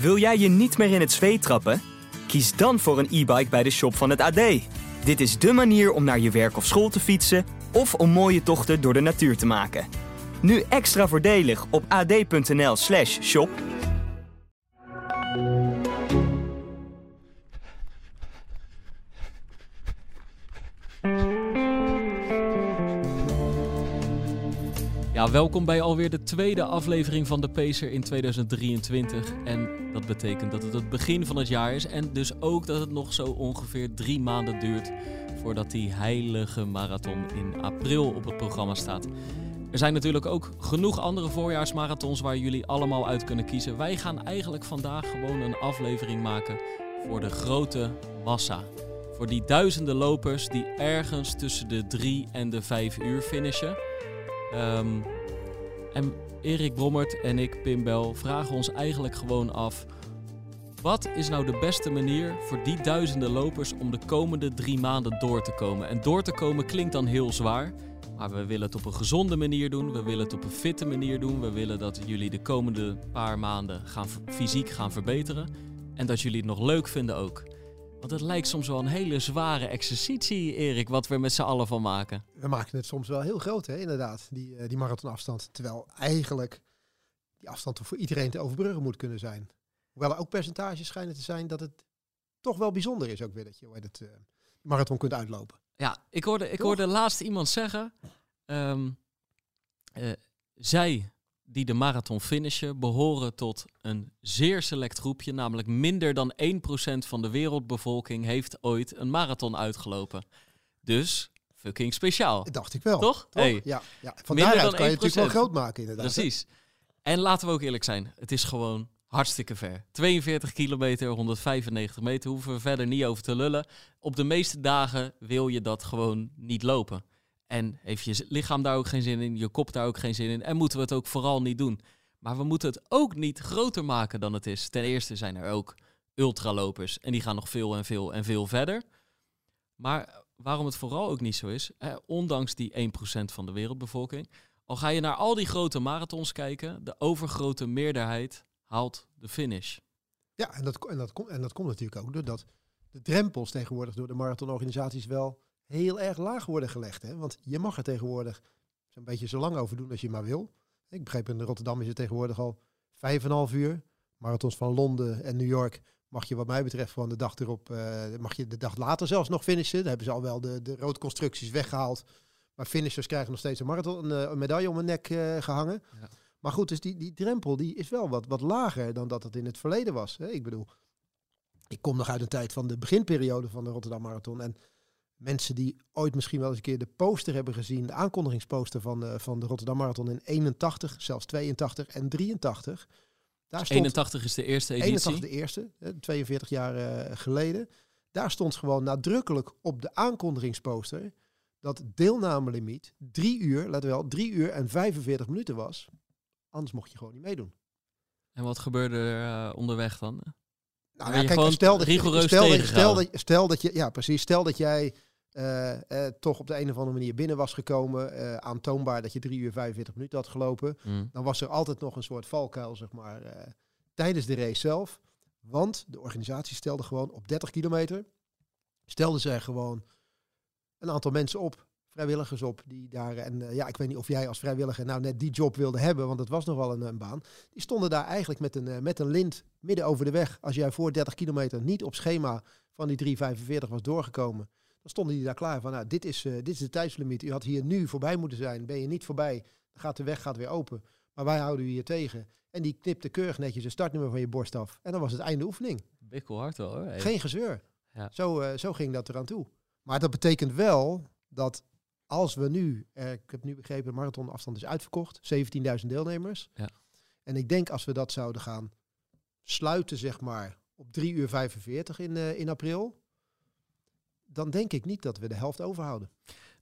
Wil jij je niet meer in het zweet trappen? Kies dan voor een e-bike bij de shop van het AD. Dit is dé manier om naar je werk of school te fietsen of om mooie tochten door de natuur te maken. Nu extra voordelig op ad.nl/slash Ja, welkom bij alweer de tweede aflevering van de Pacer in 2023. En dat betekent dat het het begin van het jaar is. En dus ook dat het nog zo ongeveer drie maanden duurt voordat die heilige marathon in april op het programma staat. Er zijn natuurlijk ook genoeg andere voorjaarsmarathons waar jullie allemaal uit kunnen kiezen. Wij gaan eigenlijk vandaag gewoon een aflevering maken voor de grote massa. Voor die duizenden lopers die ergens tussen de drie en de vijf uur finishen. Ehm, en Erik Brommert en ik, Pim Bel, vragen ons eigenlijk gewoon af... Wat is nou de beste manier voor die duizenden lopers om de komende drie maanden door te komen? En door te komen klinkt dan heel zwaar, maar we willen het op een gezonde manier doen. We willen het op een fitte manier doen. We willen dat jullie de komende paar maanden gaan, fysiek gaan verbeteren. En dat jullie het nog leuk vinden ook. Want het lijkt soms wel een hele zware exercitie, Erik, wat we met z'n allen van maken. We maken het soms wel heel groot, hè, inderdaad, die, uh, die marathonafstand. Terwijl eigenlijk die afstand voor iedereen te overbruggen moet kunnen zijn. Hoewel er ook percentages schijnen te zijn dat het toch wel bijzonder is ook weer dat je het uh, marathon kunt uitlopen. Ja, ik hoorde, ik hoorde laatst iemand zeggen, um, uh, zij die de marathon finishen behoren tot een zeer select groepje, namelijk minder dan 1% van de wereldbevolking heeft ooit een marathon uitgelopen. Dus fucking speciaal. Dacht ik wel. Toch? Toch? Hey. Ja, ja. Van daaruit kan je het natuurlijk wel groot maken inderdaad. Precies. En laten we ook eerlijk zijn, het is gewoon hartstikke ver. 42 kilometer, 195 meter, hoeven we verder niet over te lullen. Op de meeste dagen wil je dat gewoon niet lopen. En heeft je lichaam daar ook geen zin in, je kop daar ook geen zin in. En moeten we het ook vooral niet doen. Maar we moeten het ook niet groter maken dan het is. Ten eerste zijn er ook ultralopers en die gaan nog veel en veel en veel verder. Maar waarom het vooral ook niet zo is, ondanks die 1% van de wereldbevolking, al ga je naar al die grote marathons kijken, de overgrote meerderheid haalt de finish. Ja, en dat, en dat, komt, en dat komt natuurlijk ook doordat de drempels tegenwoordig door de marathonorganisaties wel heel erg laag worden gelegd. Hè? Want je mag er tegenwoordig zo'n beetje zo lang over doen als je maar wil. Ik begreep in Rotterdam is het tegenwoordig al vijf en half uur. Marathons van Londen en New York mag je wat mij betreft gewoon de dag erop, uh, mag je de dag later zelfs nog finishen. Daar hebben ze al wel de, de roodconstructies weggehaald. Maar finishers krijgen nog steeds een marathon, een, een medaille om hun nek uh, gehangen. Ja. Maar goed, dus die, die drempel die is wel wat, wat lager dan dat het in het verleden was. Hè? Ik bedoel, ik kom nog uit een tijd van de beginperiode van de Rotterdam Marathon. En mensen die ooit misschien wel eens een keer de poster hebben gezien, de aankondigingsposter van, uh, van de Rotterdam Marathon in 81, zelfs 82 en 83. Daar stond 81 is de eerste editie. 81 de eerste, 42 jaar uh, geleden. Daar stond gewoon nadrukkelijk op de aankondigingsposter dat deelnamelimiet drie uur, let wel, drie uur en 45 minuten was. Anders mocht je gewoon niet meedoen. En wat gebeurde er uh, onderweg dan? Nou, ja, kijk, stel dat, stel, dat, stel, dat, stel dat je, ja precies, stel dat jij uh, uh, toch op de een of andere manier binnen was gekomen, uh, aantoonbaar dat je 3 uur 45 minuten had gelopen, mm. dan was er altijd nog een soort valkuil, zeg maar, tijdens de race zelf. Want de organisatie stelde gewoon op 30 kilometer, stelden zij gewoon een aantal mensen op, vrijwilligers op, die daar, en ja, ik weet niet of jij als vrijwilliger nou net die job wilde hebben, want het was nog wel een, een baan. Die stonden daar eigenlijk met een, met een lint midden over de weg. Als jij voor 30 kilometer niet op schema van die 3,45 was doorgekomen, dan stonden die daar klaar van, nou, dit is, uh, dit is de tijdslimiet. U had hier nu voorbij moeten zijn. Ben je niet voorbij, dan gaat de weg gaat weer open. Maar wij houden u hier tegen. En die knipte keurig netjes een startnummer van je borst af. En dan was het einde oefening. Bikkelhard wel hoor. Geen gezeur. Ja. Zo, uh, zo ging dat eraan toe. Maar dat betekent wel dat als we nu, uh, ik heb nu begrepen, de marathonafstand is uitverkocht. 17.000 deelnemers. Ja. En ik denk als we dat zouden gaan sluiten, zeg maar, op 3 uur 45 in, uh, in april dan denk ik niet dat we de helft overhouden.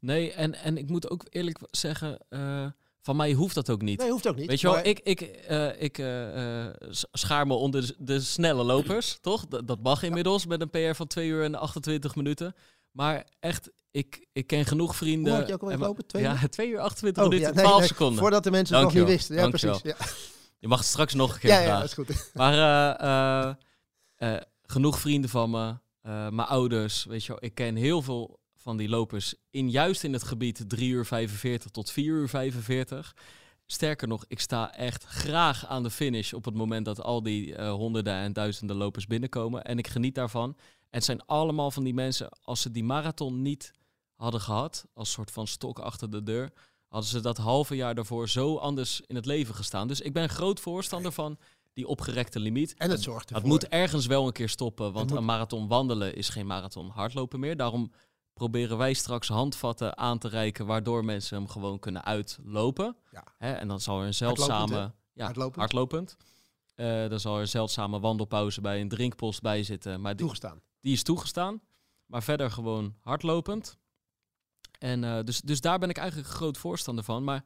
Nee, en, en ik moet ook eerlijk zeggen, uh, van mij hoeft dat ook niet. Nee, hoeft ook niet. Weet je wel, ik, ik, uh, ik uh, schaar me onder de, de snelle lopers, toch? Dat, dat mag inmiddels ja. met een PR van 2 uur en 28 minuten. Maar echt, ik, ik ken genoeg vrienden. Hoe had je ook al lopen? Twee ja, 2 uur 28 oh, minuten, ja, nee, 12 nee, seconden. Voordat de mensen het nog niet wisten. Ja, precies. Ja. Je mag het straks nog een keer ja, Ja, dat is goed. Maar genoeg vrienden van me, mijn ouders, weet je wel. Ik ken heel veel van die lopers in juist in het gebied 3 uur 45 tot 4 uur 45. Sterker nog, ik sta echt graag aan de finish op het moment dat al die uh, honderden en duizenden lopers binnenkomen. En ik geniet daarvan. En het zijn allemaal van die mensen, als ze die marathon niet hadden gehad, als soort van stok achter de deur, hadden ze dat halve jaar daarvoor zo anders in het leven gestaan. Dus ik ben groot voorstander van die opgerekte limiet. En het zorgt ervoor. Het moet ergens wel een keer stoppen, want een marathon wandelen is geen marathon hardlopen meer. Daarom proberen wij straks handvatten aan te reiken, waardoor mensen hem gewoon kunnen uitlopen. Ja. Hè, en dan zal er een zeldzame... ja, hardlopend. hardlopend. Uh, dan zal er zeldzame wandelpauze bij een drinkpost bij zitten. Maar die, toegestaan. Die is toegestaan. Maar verder gewoon hardlopend. En uh, dus, dus daar ben ik eigenlijk een groot voorstander van. Maar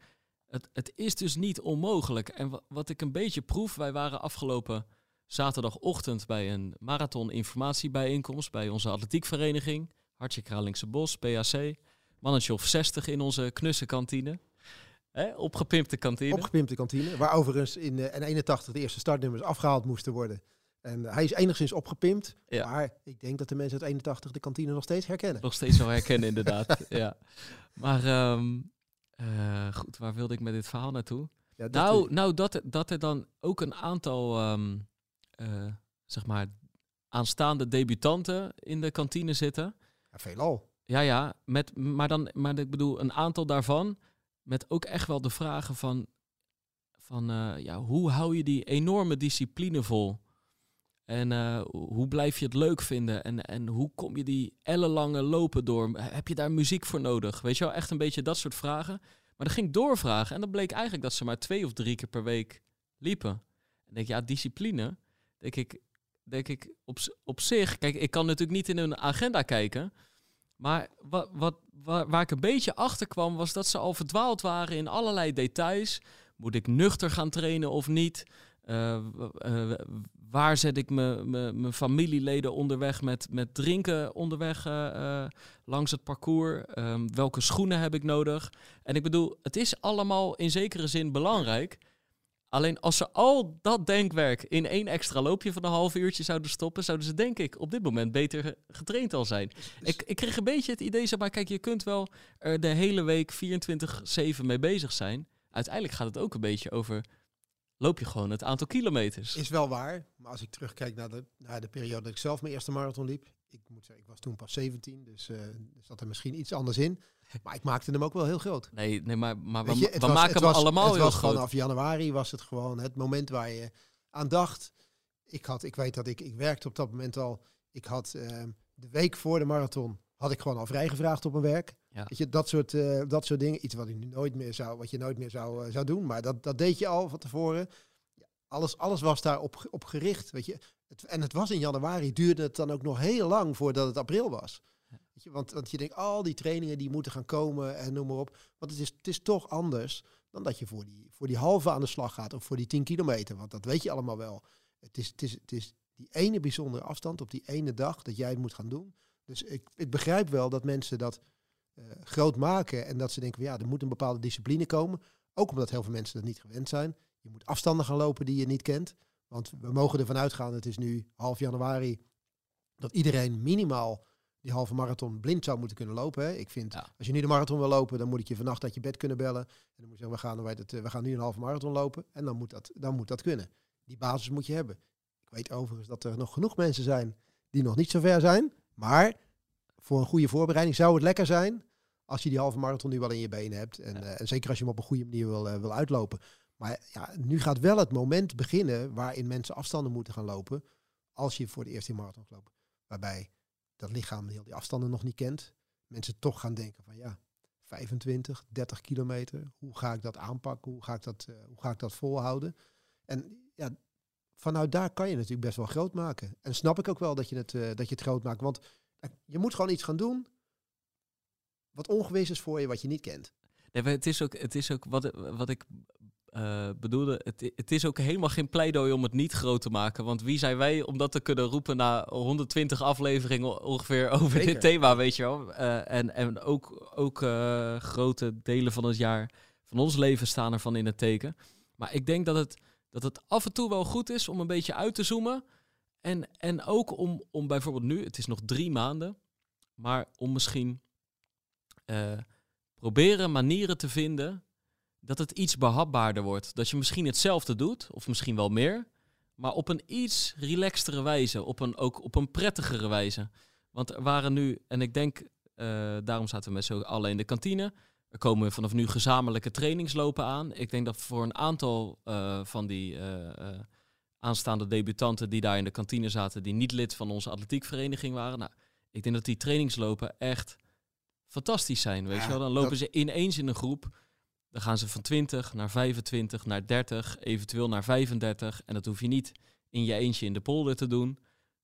het, het is dus niet onmogelijk. En wat ik een beetje proef, wij waren afgelopen zaterdagochtend bij een marathon informatiebijeenkomst bij onze atletiekvereniging. Hartje Kralingse Bos, PAC. Mannetje of 60 in onze knusse kantine. Opgepimpte kantine. Opgepimpte kantine. Waar overigens in uh, 81 de eerste startnummers afgehaald moesten worden. En hij is enigszins opgepimpt. Ja. Maar ik denk dat de mensen uit 81 de kantine nog steeds herkennen. Nog steeds wel herkennen, inderdaad. ja. Maar ehm, eh, goed, waar wilde ik met dit verhaal naartoe? Ja, dat nou, nou dat, dat er dan ook een aantal, um, uh, zeg maar, aanstaande debutanten in de kantine zitten. Ja, veelal. Ja, ja. Met, maar, dan, maar ik bedoel, een aantal daarvan met ook echt wel de vragen van, van uh, ja, hoe hou je die enorme discipline vol? En uh, hoe blijf je het leuk vinden? En, en hoe kom je die ellenlange lopen door? Heb je daar muziek voor nodig? Weet je wel, echt een beetje dat soort vragen. Maar dan ging ik doorvragen en dan bleek eigenlijk dat ze maar twee of drie keer per week liepen. En denk ja, discipline, denk ik, denk ik op, op zich, kijk, ik kan natuurlijk niet in hun agenda kijken. Maar wat, wat, waar, ik een beetje achter kwam, was dat ze al verdwaald waren in allerlei details. Moet ik nuchter gaan trainen of niet? Uh, uh, waar zet ik mijn familieleden onderweg met, met drinken onderweg uh, langs het parcours? Um, welke schoenen heb ik nodig? En ik bedoel, het is allemaal in zekere zin belangrijk. Alleen als ze al dat denkwerk in één extra loopje van een half uurtje zouden stoppen, zouden ze denk ik op dit moment beter getraind al zijn. Ik, ik kreeg een beetje het idee, zeg maar, kijk, je kunt wel er de hele week 24-7 mee bezig zijn. Uiteindelijk gaat het ook een beetje over, loop je gewoon het aantal kilometers. Is wel waar, maar als ik terugkijk naar de, naar de periode dat ik zelf mijn eerste marathon liep, ik moet zeggen, ik was toen pas 17, dus uh, zat er misschien iets anders in. Maar ik maakte hem ook wel heel groot. Nee, nee maar, maar we, we maken hem allemaal het heel was groot. Vanaf januari was het gewoon het moment waar je aan dacht. Ik, had, ik weet dat ik, ik werkte op dat moment al. Ik had uh, de week voor de marathon had ik gewoon al vrijgevraagd op mijn werk. Ja. Weet je, dat soort, uh, dat soort dingen. Iets wat ik nu nooit meer zou, wat je nooit meer zou, uh, zou doen. Maar dat, dat deed je al van tevoren. Ja, alles, alles was daar op, op gericht. Weet je. Het, en het was in januari, duurde het dan ook nog heel lang voordat het april was. Weet je, want, want je denkt, al die trainingen die moeten gaan komen en noem maar op. Want het is, het is toch anders dan dat je voor die, voor die halve aan de slag gaat of voor die 10 kilometer. Want dat weet je allemaal wel. Het is, het is, het is die ene bijzondere afstand op die ene dag dat jij het moet gaan doen. Dus ik, ik begrijp wel dat mensen dat groot maken en dat ze denken, ja, er moet een bepaalde discipline komen. Ook omdat heel veel mensen dat niet gewend zijn. Je moet afstanden gaan lopen die je niet kent. Want we mogen ervan uitgaan, het is nu half januari, dat iedereen minimaal die halve marathon blind zou moeten kunnen lopen. Hè. Ik vind, als je nu de marathon wil lopen, dan moet ik je vannacht uit je bed kunnen bellen. En dan moet je zeggen, we gaan, het, we gaan nu een halve marathon lopen. En dan moet, dat, dan moet dat kunnen. Die basis moet je hebben. Ik weet overigens dat er nog genoeg mensen zijn die nog niet zo ver zijn. Maar voor een goede voorbereiding zou het lekker zijn als je die halve marathon nu wel in je benen hebt. En, uh, en zeker als je hem op een goede manier wil, uh, wil uitlopen. Maar ja, nu gaat wel het moment beginnen waarin mensen afstanden moeten gaan lopen als je voor de eerste marathon loopt. Waarbij dat lichaam heel die afstanden nog niet kent. Mensen toch gaan denken van ja, 25, 30 kilometer. Hoe ga ik dat aanpakken? Hoe ga ik dat, uh, hoe ga ik dat volhouden? En ja, vanuit daar kan je natuurlijk best wel groot maken. En snap ik ook wel dat je het, dat je het groot maakt. Want je moet gewoon iets gaan doen wat ongewis is voor je, wat je niet kent. Nee, het is ook, het is ook wat, wat ik uh, bedoelde, het, het, is ook helemaal geen pleidooi om het niet groot te maken. Want wie zijn wij om dat te kunnen roepen na 120 afleveringen ongeveer over dit thema, weet je wel. Uh, en, en ook, ook uh, grote delen van het jaar van ons leven staan ervan in het teken. Maar ik denk dat het dat het af en toe wel goed is om een beetje uit te zoomen. En, en ook om, om bijvoorbeeld nu, het is nog drie maanden, maar om misschien uh, proberen manieren te vinden dat het iets behapbaarder wordt. Dat je misschien hetzelfde doet, of misschien wel meer, maar op een iets relaxtere wijze, op een, ook op een prettigere wijze. Want er waren nu, en ik denk, uh, daarom zaten we met z'n allen in de kantine. Er komen vanaf nu gezamenlijke trainingslopen aan. Ik denk dat voor een aantal uh, van die aanstaande debutanten die daar in de kantine zaten, die niet lid van onze atletiekvereniging waren. Nou, ik denk dat die trainingslopen echt fantastisch zijn. Weet je wel? Dan lopen ze ineens in een groep. Dan gaan ze van 20 naar 25, naar 30, eventueel naar 35. En dat hoef je niet in je eentje in de polder te doen.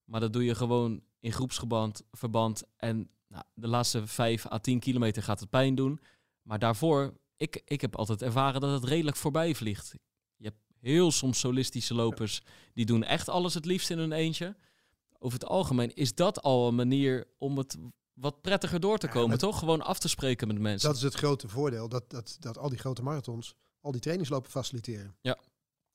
Maar dat doe je gewoon in groepsverband. Verband. En nou, de laatste 5 à 10 kilometer gaat het pijn doen. Maar daarvoor, ik, ik heb altijd ervaren dat het redelijk voorbij vliegt. Heel soms solistische lopers die doen echt alles het liefst in hun eentje. Over het algemeen is dat al een manier om het wat prettiger door te komen, toch? Gewoon af te spreken met mensen. Dat is het grote voordeel, dat, dat, dat al die grote marathons al die trainingslopen faciliteren. Ja.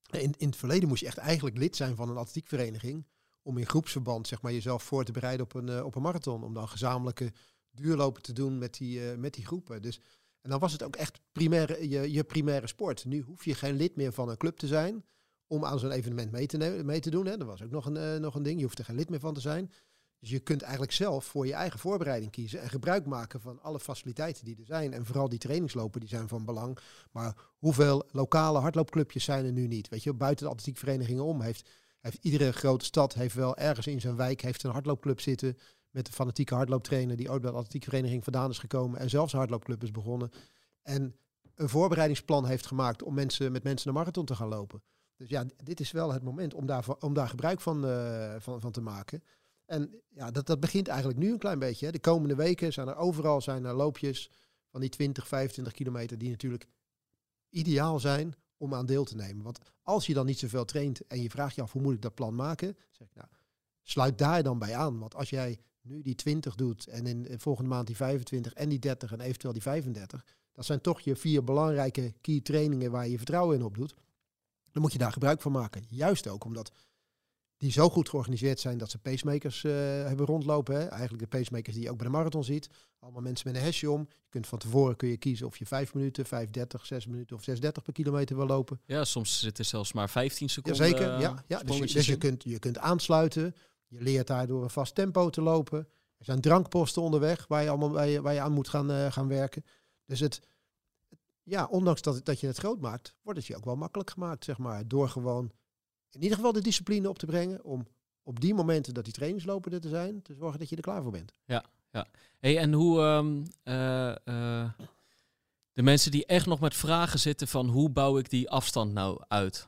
In, in het verleden moest je echt eigenlijk lid zijn van een atletiekvereniging om in groepsverband zeg maar, jezelf voor te bereiden op een, uh, op een marathon. Om dan gezamenlijke duurlopen te doen met die, uh, met die groepen. Dus, en dan was het ook echt primaire, je, je primaire sport. Nu hoef je geen lid meer van een club te zijn om aan zo'n evenement mee te, mee te doen. Hè. Dat was ook nog een, uh, nog een ding. Je hoeft er geen lid meer van te zijn. Dus je kunt eigenlijk zelf voor je eigen voorbereiding kiezen en gebruik maken van alle faciliteiten die er zijn. En vooral die trainingslopen die zijn van belang. Maar hoeveel lokale hardloopclubjes zijn er nu niet? Weet je, buiten de atletiekverenigingen om heeft, heeft iedere grote stad heeft wel ergens in zijn wijk heeft een hardloopclub zitten met een fanatieke hardlooptrainer die ooit bij de atletiekvereniging vandaan is gekomen en zelfs hardloopclub is begonnen. En een voorbereidingsplan heeft gemaakt om mensen met mensen een marathon te gaan lopen. Dus ja, dit is wel het moment om daar, om daar gebruik van, uh, van, van te maken. En ja, dat, dat begint eigenlijk nu een klein beetje. Hè. De komende weken zijn er overal zijn er loopjes van die 20, 25 kilometer die natuurlijk ideaal zijn om aan deel te nemen. Want als je dan niet zoveel traint en je vraagt je af hoe moet ik dat plan maken, zeg ik nou, sluit daar dan bij aan. Want als jij nu die 20 doet en in de volgende maand die 25 en die 30 en eventueel die 35, dat zijn toch je vier belangrijke key trainingen waar je, je vertrouwen in opdoet. Dan moet je daar gebruik van maken. Juist ook omdat die zo goed georganiseerd zijn dat ze pacemakers uh, hebben rondlopen. Hè. Eigenlijk de pacemakers die je ook bij de marathon ziet. Allemaal mensen met een hesje om. Je kunt van tevoren kun je kiezen of je 5 minuten, 5.30, 6 minuten of 6.30 per kilometer wil lopen. Ja, soms zit er zelfs maar 15 seconden. Jazeker, ja. ja. Dus, je, dus je, kunt, je kunt aansluiten. Je leert daardoor een vast tempo te lopen. Er zijn drankposten onderweg waar je, allemaal, waar je, waar je aan moet gaan, uh, gaan werken. Dus het, ja, ondanks dat, dat je het groot maakt, wordt het je ook wel makkelijk gemaakt, zeg maar. Door gewoon in ieder geval de discipline op te brengen om op die momenten dat die trainingslopen er te zijn, te zorgen dat je er klaar voor bent. Ja, ja. Hey, en hoe um, uh, uh, de mensen die echt nog met vragen zitten van hoe bouw ik die afstand nou uit?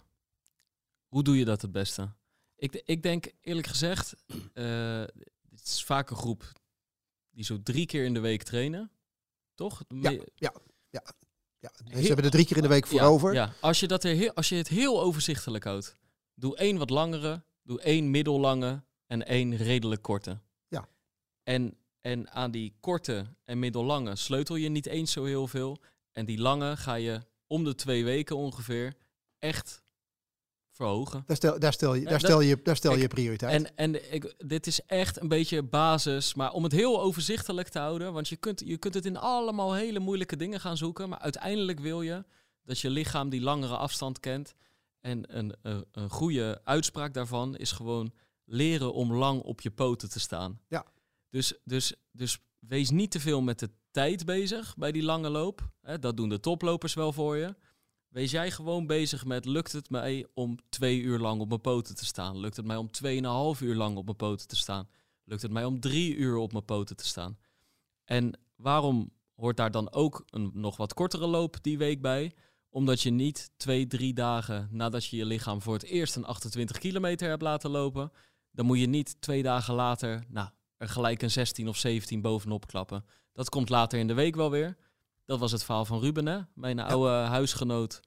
Hoe doe je dat het beste? Ik, ik denk eerlijk gezegd, uh, het is vaak een groep die zo drie keer in de week trainen, toch? Ja, ja, ja. ja. Ze hebben er drie keer in de week voor over. Ja, als je, dat er heel, als je het heel overzichtelijk houdt. Doe één wat langere, doe één middellange en één redelijk korte. Ja. En, en aan die korte en middellange sleutel je niet eens zo heel veel. En die lange ga je om de twee weken ongeveer echt verhogen. Daar stel, daar stel, je, daar stel, je, daar stel je prioriteit. En, en ik, dit is echt een beetje basis, maar om het heel overzichtelijk te houden, want je kunt, je kunt het in allemaal hele moeilijke dingen gaan zoeken, maar uiteindelijk wil je dat je lichaam die langere afstand kent. En een, een, een goede uitspraak daarvan is gewoon leren om lang op je poten te staan. Ja. Dus, dus, dus wees niet te veel met de tijd bezig bij die lange loop. Dat doen de toplopers wel voor je. Wees jij gewoon bezig met, lukt het mij om twee uur lang op mijn poten te staan? Lukt het mij om tweeënhalf uur lang op mijn poten te staan? Lukt het mij om drie uur op mijn poten te staan? En waarom hoort daar dan ook een nog wat kortere loop die week bij? Omdat je niet twee, drie dagen nadat je je lichaam voor het eerst een 28 kilometer hebt laten lopen, dan moet je niet twee dagen later nou, er gelijk een 16 of 17 bovenop klappen. Dat komt later in de week wel weer. Dat was het verhaal van Ruben, hè? mijn oude huisgenoot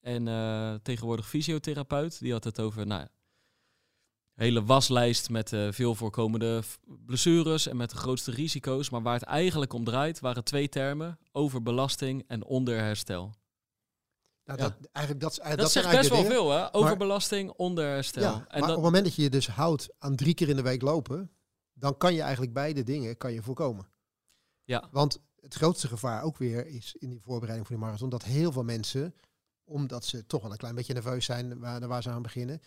en uh, tegenwoordig fysiotherapeut. Die had het over nou, hele waslijst met uh, veel voorkomende blessures en met de grootste risico's. Maar waar het eigenlijk om draait, waren twee termen: overbelasting en onderherstel. Nou, dat, eigenlijk, dat, dat, dat zegt best wel veel, hè? Overbelasting, onderherstel. Ja, en maar op het moment dat je je dus houdt aan drie keer in de week lopen, dan kan je eigenlijk beide dingen kan je voorkomen. Ja. Want het grootste gevaar ook weer is in die voorbereiding voor de marathon dat heel veel mensen, omdat ze toch wel een klein beetje nerveus zijn waar, waar ze aan beginnen,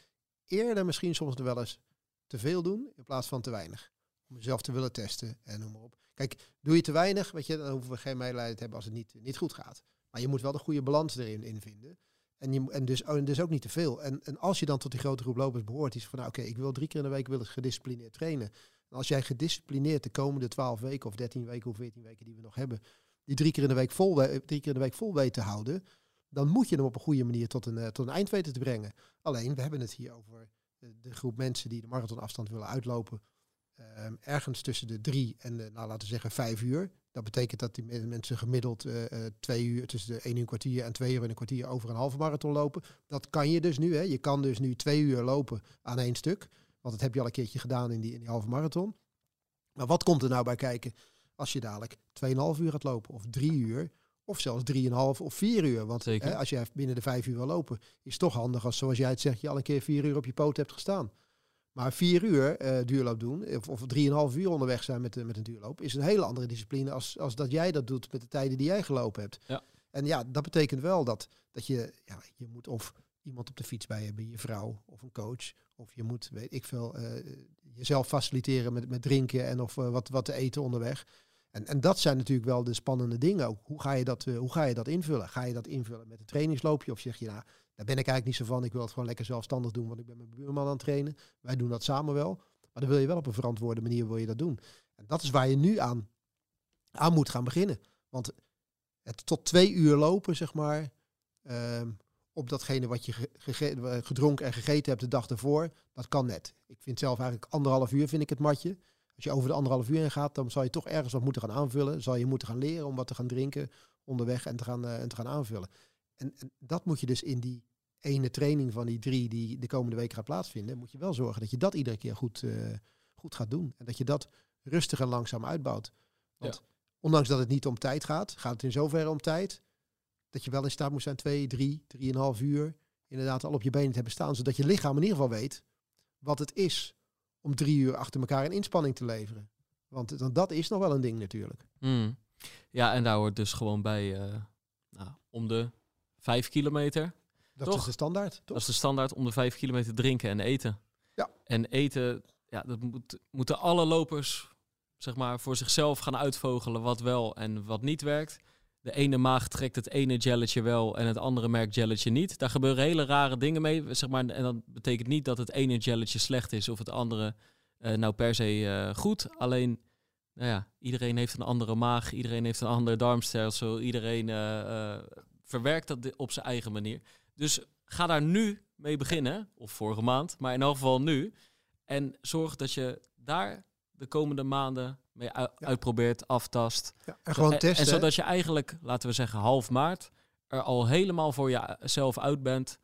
eerder misschien soms wel eens te veel doen in plaats van te weinig. Om jezelf te willen testen en noem maar op. Kijk, doe je te weinig, weet je, dan hoeven we geen medelijden te hebben als het niet, niet goed gaat. Maar je moet wel de goede balans erin in vinden. En, je, en, dus, oh, dus ook niet te veel. En, en als je dan tot die grote groep lopers behoort, is van nou, oké, ik wil drie keer in de week wil gedisciplineerd trainen. Als jij gedisciplineerd de komende twaalf weken of dertien weken of veertien weken die we nog hebben, die drie keer in de week vol, drie keer in de week vol weet te houden, dan moet je hem op een goede manier tot een, uh, tot een eind weten te brengen. Alleen, we hebben het hier over de, de groep mensen die de marathonafstand willen uitlopen. Uh, ergens tussen de drie en de, nou, laten we zeggen, vijf uur. Dat betekent dat die mensen gemiddeld uh, twee uur, tussen de één uur kwartier en twee uur en een kwartier over een halve marathon lopen. Dat kan je dus nu. Hè. Je kan dus nu twee uur lopen aan één stuk. Want dat heb je al een keertje gedaan in die, in die halve marathon. Maar wat komt er nou bij kijken als je dadelijk 2,5 uur gaat lopen of drie uur? Of zelfs 3,5 of 4 uur. Want hè, als jij binnen de 5 uur wil lopen, is het toch handig als, zoals jij het zegt, je al een keer 4 uur op je poot hebt gestaan. Maar 4 uur uh, duurloop doen, of, of 3,5 uur onderweg zijn met, met een duurloop, is een hele andere discipline als, als dat jij dat doet met de tijden die jij gelopen hebt. Ja. En ja, dat betekent wel dat, dat je, ja, je moet of iemand op de fiets bij hebben, je vrouw of een coach. Of je moet, weet ik veel, uh, jezelf faciliteren met, met drinken en of uh, wat, wat te eten onderweg. En, en dat zijn natuurlijk wel de spannende dingen ook. Hoe ga, je dat, uh, hoe ga je dat invullen? Ga je dat invullen met een trainingsloopje? Of zeg je, nou, daar ben ik eigenlijk niet zo van. Ik wil het gewoon lekker zelfstandig doen, want ik ben mijn buurman aan het trainen. Wij doen dat samen wel. Maar dan wil je wel op een verantwoorde manier wil je dat doen. En dat is waar je nu aan, aan moet gaan beginnen. Want het tot twee uur lopen, zeg maar, uh, op datgene wat je gedronken en gegeten hebt de dag ervoor, dat kan net. Ik vind zelf eigenlijk anderhalf uur vind ik het matje. Als je over de anderhalf uur heen gaat, dan zal je toch ergens wat moeten gaan aanvullen. Zal je moeten gaan leren om wat te gaan drinken onderweg en te gaan, uh, en te gaan aanvullen. En, en, dat moet je dus in die ene training van die drie die de komende weken gaat plaatsvinden, moet je wel zorgen dat je dat iedere keer goed, uh, goed gaat doen. En dat je dat rustig en langzaam uitbouwt. Want ondanks dat het niet om tijd gaat, gaat het in zoverre om tijd dat je wel in staat moet zijn twee, drie, drieënhalf uur inderdaad al op je benen te hebben staan, zodat je lichaam in ieder geval weet wat het is om drie uur achter elkaar een inspanning te leveren. Want dat is nog wel een ding natuurlijk. Mm. Ja, en daar hoort dus gewoon bij uh, nou, om de vijf kilometer. Dat is de standaard. Toch? Dat is de standaard om de vijf kilometer drinken en eten. Ja. En eten, ja, dat moet, moeten alle lopers zeg maar voor zichzelf gaan uitvogelen wat wel en wat niet werkt de ene maag trekt het ene gelletje wel en het andere merk gelletje niet. Daar gebeuren hele rare dingen mee. Zeg maar, en dat betekent niet dat het ene gelletje slecht is of het andere uh, nou per se uh, goed. Alleen, nou ja, iedereen heeft een andere maag, iedereen heeft een ander darmstelsel, iedereen uh, verwerkt dat op zijn eigen manier. Dus ga daar nu mee beginnen, of vorige maand, maar in elk geval nu. En zorg dat je daar de komende maanden mee uitprobeert, aftast. Ja, en gewoon testen. En, zodat je eigenlijk, laten we zeggen, half maart er al helemaal voor jezelf uit bent.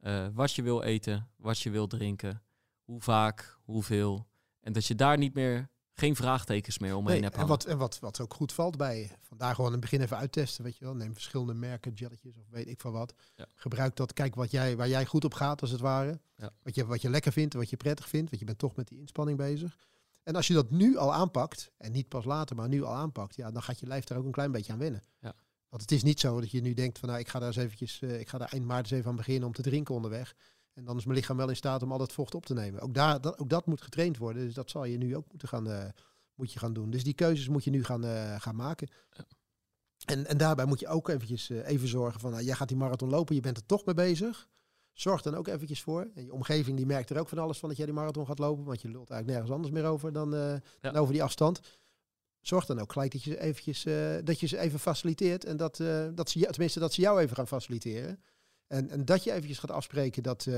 Uh, wat je wil eten, wat je wil drinken, hoe vaak, hoeveel. En dat je daar niet meer geen vraagtekens meer omheen hebt. En, wat, en wat, wat ook goed valt bij vandaar gewoon in het begin even uittesten, weet je wel. Neem verschillende merken, jelletjes of weet ik van wat. Gebruik dat, kijk wat jij, waar jij goed op gaat als het ware. Ja. Wat, je, wat je lekker vindt, wat je prettig vindt, want je bent toch met die inspanning bezig. En als je dat nu al aanpakt, en niet pas later, maar nu al aanpakt, ja, dan gaat je lijf daar ook een klein beetje aan wennen. Ja. Want het is niet zo dat je nu denkt van nou, ik ga daar eens eventjes, uh, ik ga daar eind maart eens even aan beginnen om te drinken onderweg. En dan is mijn lichaam wel in staat om al dat vocht op te nemen. Ook, daar, dat, ook dat moet getraind worden. Dus dat zal je nu ook moeten gaan, uh, moet je gaan doen. Dus die keuzes moet je nu gaan, uh, gaan maken. Ja. En, en daarbij moet je ook eventjes even zorgen van, nou, jij gaat die marathon lopen, je bent er toch mee bezig. Zorg dan ook eventjes voor. En je omgeving die merkt er ook van alles van dat jij die marathon gaat lopen. Want je lult eigenlijk nergens anders meer over dan, uh, over die afstand. Zorg dan ook gelijk dat je, eventjes, uh, dat je ze even faciliteert. En dat, uh, dat ze, tenminste, dat ze jou even gaan faciliteren. En, en dat je eventjes gaat afspreken dat,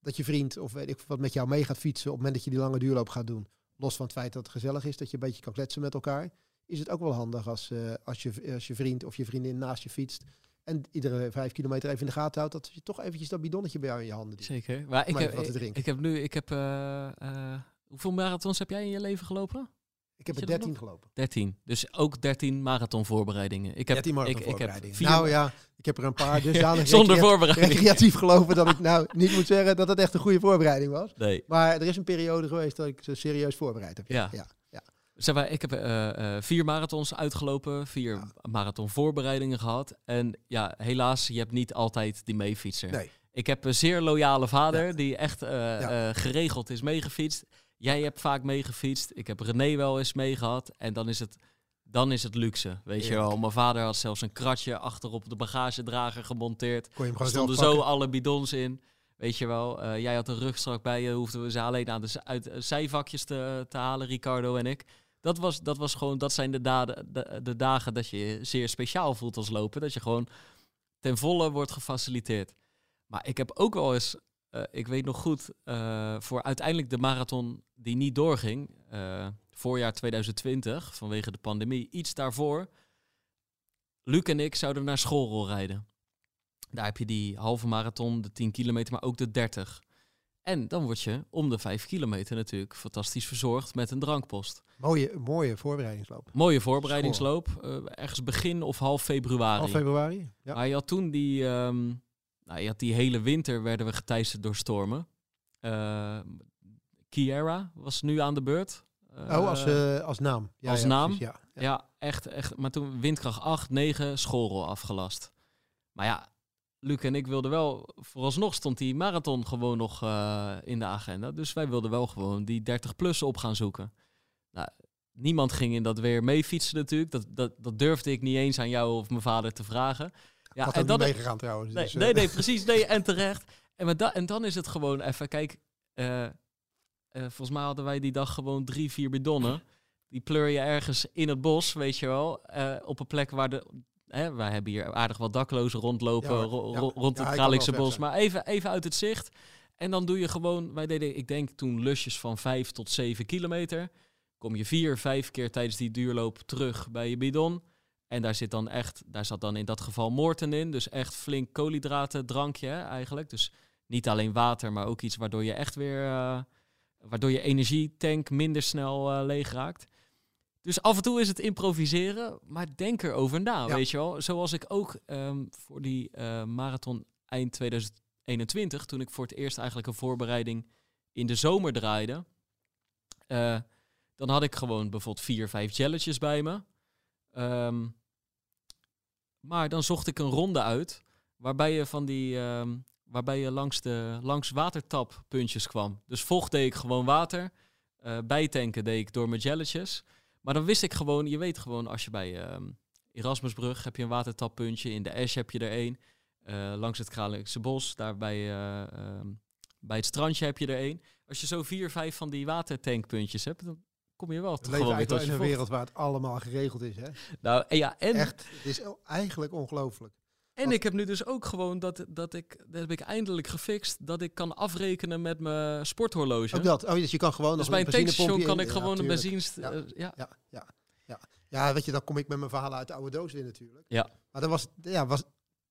dat je vriend of weet ik wat met jou mee gaat fietsen. op het moment dat je die lange duurloop gaat doen. Los van het feit dat het gezellig is, dat je een beetje kan kletsen met elkaar. Is het ook wel handig als, als, je, als je vriend of je vriendin naast je fietst. En iedere vijf kilometer even in de gaten houdt, dat je toch eventjes dat bidonnetje bij jou in je handen doet. Zeker. Maar ik heb, ik, ik, heb nu, ik heb, uh, uh, hoeveel marathons heb jij in je leven gelopen? Ik heb er 13 gelopen. 13. Dus ook 13 marathonvoorbereidingen. Ik heb 13 marathonvoorbereidingen. Nou ja, ik heb er een paar dus Zonder voorbereiding. recreatief gelopen dat ik nou niet moet zeggen dat het echt een goede voorbereiding was. Nee. Maar er is een periode geweest dat ik ze serieus voorbereid heb. Ja. ja. Zeg maar, ik heb uh, vier marathons uitgelopen, vier ja. marathonvoorbereidingen gehad. En ja, helaas, je hebt niet altijd die meefietser. Nee. Ik heb een zeer loyale vader die echt uh, geregeld is meegefietst. Jij hebt vaak meegefietst. Ik heb René wel eens meegehad. En dan is het, dan is het luxe, weet je wel. Mijn vader had zelfs een kratje achterop de bagagedrager gemonteerd. Kon je hem stonden zo alle bidons in. Weet je wel, jij had een rugstrak bij je, hoefden we ze alleen aan de uit, zijvakjes te, te halen, Ricardo en ik. Dat, was, dat, was gewoon, dat zijn de, de, dagen dat je je zeer speciaal voelt als lopen. Dat je gewoon ten volle wordt gefaciliteerd. Maar ik heb ook wel eens, uh, ik weet nog goed, uh, voor uiteindelijk de marathon die niet doorging, uh, voorjaar 2020, vanwege de pandemie, iets daarvoor. Luc en ik zouden naar schoolrol rijden. Daar heb je die halve marathon, de 10 kilometer, maar ook de 30. En dan word je om de 5 kilometer natuurlijk fantastisch verzorgd met een drankpost. Mooie, mooie voorbereidingsloop. Mooie voorbereidingsloop. Uh, ergens begin of half februari. Half februari, ja. Maar je had toen die, um, nou, je had die hele winter werden we geteisterd door stormen. Uh, Kiera was nu aan de beurt. Uh, oh, als, uh, als naam. Ja, als ja, naam. Precies, ja. ja, echt, echt. Maar toen windkracht 8, 9, schoolrol afgelast. Maar ja, Luc en ik wilden wel, vooralsnog stond die marathon gewoon nog uh, in de agenda. Dus wij wilden wel gewoon die 30 plus op gaan zoeken. Nou, niemand ging in dat weer mee fietsen natuurlijk. Dat, dat, dat durfde ik niet eens aan jou of mijn vader te vragen. Ja, Had en dan meegegaan trouwens. Nee, dus, nee, nee, precies. Nee, en terecht. En, met da en dan is het gewoon even, kijk, uh, uh, volgens mij hadden wij die dag gewoon drie, vier bidonnen. Die pleur je ergens in het bos, weet je wel. Uh, op een plek waar de. Hè, wij hebben hier aardig wat daklozen rondlopen ja, ro ja, rond het Kralingse bos. Maar even, even uit het zicht. En dan doe je gewoon, wij deden, ik denk toen lusjes van 5 tot 7 kilometer. Kom je vier, vijf keer tijdens die duurloop terug bij je bidon. En daar zit dan echt, daar zat dan in dat geval moorten in. Dus echt flink koolhydraten drankje hè, eigenlijk. Dus niet alleen water, maar ook iets waardoor je echt weer uh, waardoor je energietank minder snel uh, leeg raakt. Dus af en toe is het improviseren, maar denk erover na, weet je wel. Zoals ik ook um, voor die uh, marathon eind 2021, toen ik voor het eerst eigenlijk een voorbereiding in de zomer draaide, uh, dan had ik gewoon bijvoorbeeld vier, vijf jelletjes bij me. Um, maar dan zocht ik een ronde uit waarbij je van die um, waarbij je langs, de, langs watertappuntjes kwam. Dus vocht deed ik gewoon water. Uh, bijtanken deed ik door mijn jelletjes. Maar dan wist ik gewoon, je weet gewoon, als je bij uh, Erasmusbrug heb je een watertappuntje. In de Esch heb je er één. Uh, langs het Kralingse Bos, daar bij, uh, bij het strandje heb je er één. Als je zo vier, vijf van die watertankpuntjes hebt, dan kom je wel te gewoon weer in een wereld waar het allemaal geregeld is, hè? Nou, ja, en... Echt, het is eigenlijk ongelooflijk. En ik heb nu dus ook gewoon dat, dat ik, dat heb ik eindelijk gefixt, dat ik kan afrekenen met mijn sporthorloge. Ook dat. Oh, dus je kan gewoon dus bij een tankstation kan ik gewoon een benzine... Ja. Uh, ja. ja. Ja, ja, ja. weet je, dan kom ik met mijn verhalen uit de oude doos weer natuurlijk. Ja. Maar dat was, ja, was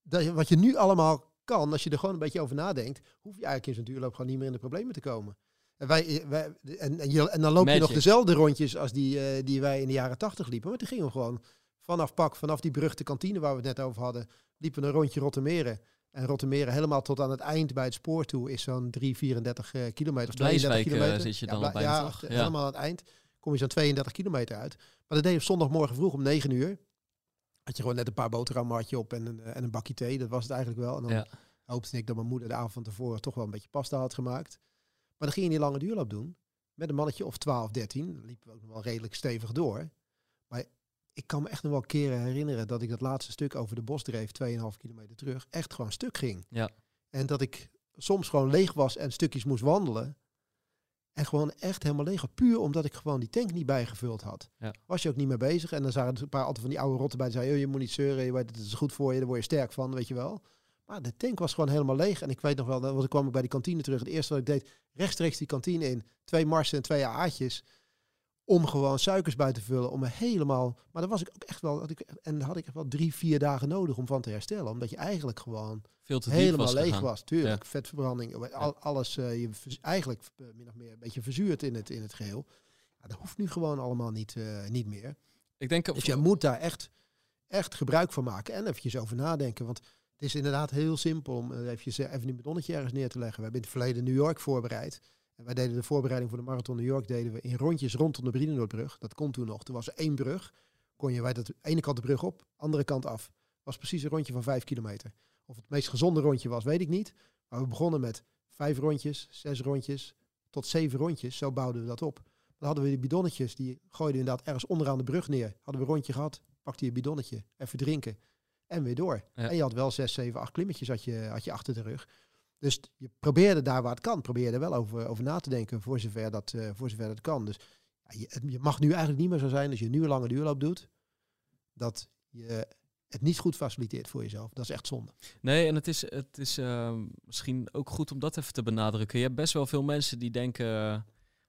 dat, wat je nu allemaal kan, als je er gewoon een beetje over nadenkt, hoef je eigenlijk in zo'n duurloop gewoon niet meer in de problemen te komen. En, wij, wij, en, en, je, en dan loop je nog dezelfde rondjes als die, uh, die wij in de jaren tachtig liepen. Maar toen gingen we gewoon vanaf pak, vanaf die brug de kantine waar we het net over hadden, liepen we een rondje Rottermeren. En Rottermeren helemaal tot aan het eind bij het spoor toe is zo'n 3, 34 uh, kilometer. Of 32 eh, kilometer. zit je dan ja, bij ja, ja, helemaal aan het eind kom je zo'n 32 kilometer uit. Maar dat deed je zondagmorgen vroeg om 9 uur. Had je gewoon net een paar boterhammen op en een, en een bakje thee. Dat was het eigenlijk wel. En dan ja. hoopte ik dat mijn moeder de avond van tevoren toch wel een beetje pasta had gemaakt. Maar dan ging je die lange duurloop doen. Met een mannetje of 12, 13. Dan liepen we ook nog wel redelijk stevig door. Ik kan me echt nog wel keren herinneren dat ik dat laatste stuk over de bos dreef, 2,5 kilometer terug, echt gewoon stuk ging. Ja. En dat ik soms gewoon leeg was en stukjes moest wandelen. En gewoon echt helemaal leeg. Puur omdat ik gewoon die tank niet bijgevuld had. Ja. Was je ook niet mee bezig. En dan zagen er een paar altijd van die oude rotten bij. Die zeiden, oh, je moet niet zeuren. Je weet, het is goed voor je. Daar word je sterk van, weet je wel. Maar de tank was gewoon helemaal leeg. En ik weet nog wel, want ik kwam ik bij die kantine terug. Het eerste wat ik deed, rechtstreeks die kantine in. Twee marsen en twee aardjes om gewoon suikers bij te vullen, om me helemaal... Maar dan was ik ook echt wel... Had ik, en had ik wel drie, vier dagen nodig om van te herstellen. Omdat je eigenlijk gewoon Veel te helemaal was leeg gegaan. was. Tuurlijk, vetverbranding, al, alles... Uh, je eigenlijk uh, min of meer een beetje verzuurd in het, in het geheel. dat hoeft nu gewoon allemaal niet, niet meer. Ik denk dus je moet daar echt, echt gebruik van maken en eventjes over nadenken. Want het is inderdaad heel simpel om even, even een bidonnetje ergens neer te leggen. We hebben in het verleden New York voorbereid. En wij deden de voorbereiding voor de Marathon New York deden we in rondjes rondom de Brienenoordbrug. Dat kon toen nog. Toen was er één brug. Kon je bij de ene kant de brug op, andere kant af. Was precies een rondje van vijf kilometer. Of het meest gezonde rondje was, weet ik niet. Maar we begonnen met vijf rondjes, zes rondjes, tot zeven rondjes. Zo bouwden we dat op. Dan hadden we die bidonnetjes, die gooiden inderdaad ergens onderaan de brug neer. Hadden we een rondje gehad, pakte je bidonnetje, even drinken en weer door. En je had wel zes, zeven, acht klimmetjes had je, had je achter de rug. Dus je probeerde daar waar het kan, probeerde wel over, over na te denken voor zover dat, uh, voor zover dat kan. Dus ja, je, je, mag nu eigenlijk niet meer zo zijn als je nu een lange duurloop doet, dat je het niet goed faciliteert voor jezelf. Dat is echt zonde. Nee, en het is, het is uh, misschien ook goed om dat even te benadrukken. Je hebt best wel veel mensen die denken, uh,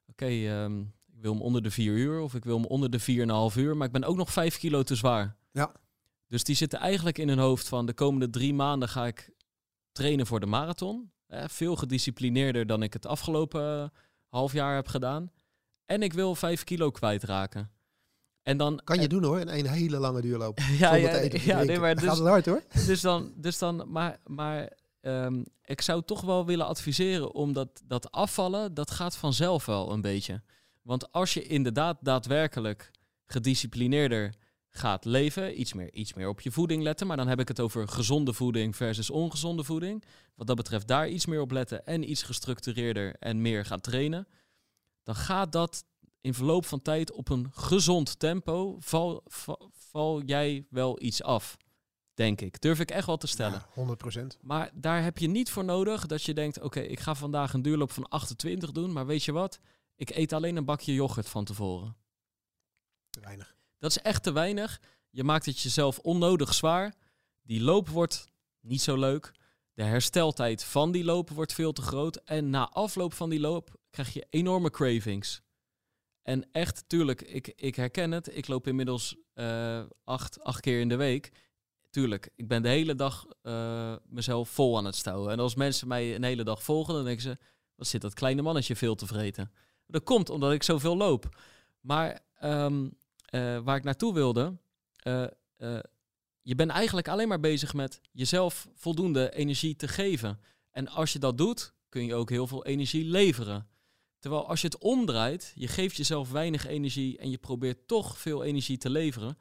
oké, okay, um, ik wil hem onder de vier uur of ik wil hem onder de vier en een half uur, maar ik ben ook nog vijf kilo te zwaar. Ja. Dus die zitten eigenlijk in hun hoofd van de komende drie maanden ga ik trainen voor de marathon. veel gedisciplineerder dan ik het afgelopen uh, half jaar heb gedaan. En ik wil vijf kilo kwijtraken. En dan, kan je doen hoor, in een hele lange duurloop. ja, ja, ja nee, maar dus, gaat het hard hoor. Dus dan, dus dan maar, maar um, ik zou toch wel willen adviseren om dat, dat afvallen, dat gaat vanzelf wel een beetje. Want als je inderdaad daadwerkelijk gedisciplineerder gaat leven. Iets meer, iets meer op je voeding letten. Maar dan heb ik het over gezonde voeding versus ongezonde voeding. Wat dat betreft daar iets meer op letten en iets gestructureerder en meer gaan trainen. Dan gaat dat in verloop van tijd op een gezond tempo. Val, val, jij wel iets af, denk ik. Durf ik echt wel te stellen. Ja, 100%. Maar daar heb je niet voor nodig dat je denkt: oké, ik ga vandaag een duurloop van 28 doen. Maar weet je wat? Ik eet alleen een bakje yoghurt van tevoren. Te weinig. Dat is echt te weinig. Je maakt het jezelf onnodig zwaar. Die loop wordt niet zo leuk. De hersteltijd van die loop wordt veel te groot. En na afloop van die loop krijg je enorme cravings. En echt, tuurlijk, ik, ik herken het. Ik loop inmiddels uh, acht, acht keer in de week. Tuurlijk, ik ben de hele dag uh, mezelf vol aan het stouwen. En als mensen mij een hele dag volgen, dan denken ze... wat zit dat kleine mannetje veel te vreten? Dat komt omdat ik zoveel loop. Maar um, uh, waar ik naartoe wilde. Uh, uh, je bent eigenlijk alleen maar bezig met jezelf voldoende energie te geven. En als je dat doet, kun je ook heel veel energie leveren. Terwijl als je het omdraait, je geeft jezelf weinig energie en je probeert toch veel energie te leveren.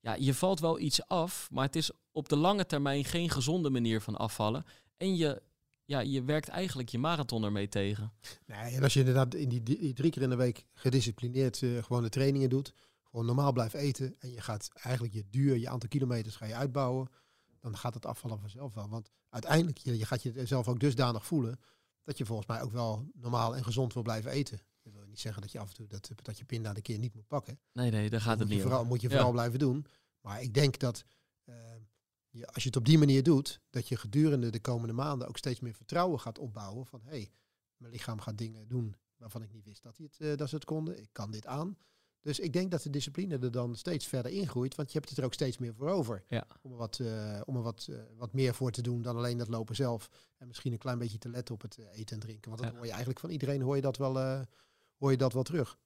Ja, je valt wel iets af, maar het is op de lange termijn geen gezonde manier van afvallen. En je, ja, je werkt eigenlijk je marathon ermee tegen. Nee, en als je inderdaad in die, drie keer in de week gedisciplineerd uh, trainingen doet, gewoon normaal blijft eten en je gaat eigenlijk je duur, je aantal kilometers ga je uitbouwen, dan gaat het afvallen vanzelf wel. Want uiteindelijk, je, je gaat jezelf ook dusdanig voelen dat je volgens mij ook wel normaal en gezond wil blijven eten. Dat wil niet zeggen dat je af en toe dat, dat je pinda de keer niet moet pakken. Nee, nee, daar gaat het niet vooral, Moet je vooral blijven doen. Maar ik denk dat uh, je, als je het op die manier doet, dat je gedurende de komende maanden ook steeds meer vertrouwen gaat opbouwen van hé, hey, mijn lichaam gaat dingen doen waarvan ik niet wist dat, hij het, uh, dat ze het konden. Ik kan dit aan. Dus ik denk dat de discipline er dan steeds verder ingroeit, want je hebt het er ook steeds meer voor over. Ja. Om er, wat, uh, om er wat, uh, wat meer voor te doen dan alleen dat lopen zelf. En misschien een klein beetje te letten op het uh, eten en drinken. Want dan ja. hoor je eigenlijk van iedereen hoor je dat wel, hoor je dat wel terug.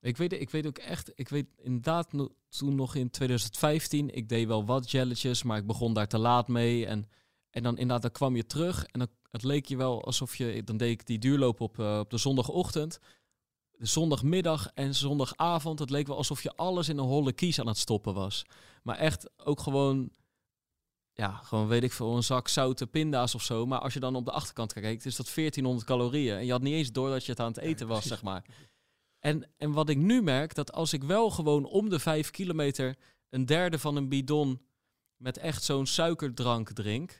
Ik weet, ik weet ook echt, ik weet inderdaad no, toen nog in 2015, ik deed wel wat jelletjes, maar ik begon daar te laat mee. En, en dan inderdaad, dan kwam je terug en dan, het leek je wel alsof je, dan deed ik die duurloop op, op de zondagochtend zondagmiddag en zondagavond, het leek wel alsof je alles in een holle kies aan het stoppen was. Maar echt ook gewoon, ja, gewoon weet ik veel, een zak zoute pinda's of zo. Maar als je dan op de achterkant kijkt, is dat 1400 calorieën. En je had niet eens door dat je het aan het eten was, zeg maar. En, en wat ik nu merk, dat als ik wel gewoon om de vijf kilometer een derde van een bidon met echt zo'n suikerdrank drink,